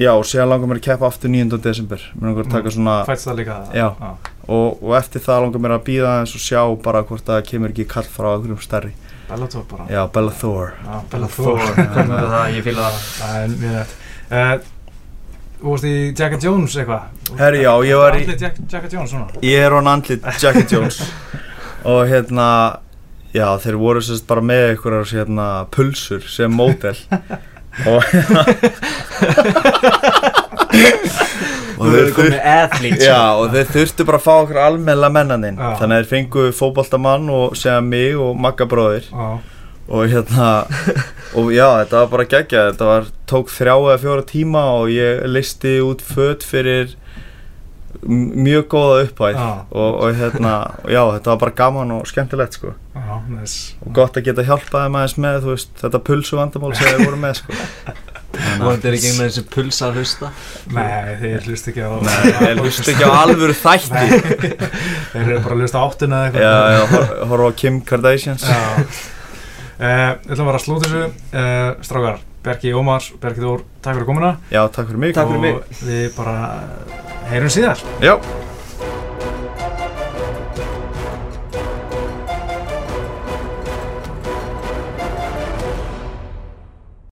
já og síðan langar mér að keppa aftur 9. desember. Mér langar að taka svona Já.
já.
og, og eftir það langar mér að býða eins og sjá bara hvort það kemur ekki kall frá einhverjum stærri.
Bellator bara.
Já Bella Thor
Já, Bellator. <laughs>
Við það, ég fýla það.
Það er mjög nætt uh, Þú varst í Jacka Jones eitthvað?
Herri, já, ég var í-
Andlit Jack, Jacka Jones svona
ég er hann andlit Jackie Jones. <laughs> Og hérna já þeir voru sérst bara með einhverjar hérna pulsur sem mótel <laughs> og og þeir þurftu
athlete
Já, og þeir þurftu bara að fá okkur almenna mennaninn
Já.
Þannig að þeir fengu fótboltamann og segja mig og Magga bróðir.
Já,
Og hérna, og já, þetta var bara geggjað. Þetta var, tók þrjá eða fjóra tíma og ég listi út föt fyrir mjög góða upphæð
Já.
og, og hérna, <laughs> já, þetta var bara gaman og skemmtilegt sko.
Já, næs
Og gott að geta hjálpað þeim aðeins með, veist, þetta pulsu vandamál sem þeir voru með sko. <laughs>
Vonandi er ekki einhvern veginn sem pulsa að hlusta?
Nei, þeir hlust ekki á
Nei, <laughs> ég hlusta ekki á alvöru þætti.
Þeir eru bara að hlusta á áttuna eða
Já,
eitthvað.
Já, hor- horfa á Kim Kardashians.
Já. Uh, Við ætlum að vera að slúta þessu. Uh, Strákar, Berki Ómar, Berki Þór Takk fyrir komuna.
Já, takk fyrir mig.
Takk fyrir mig.
Og við bara heyrum síðar.
Já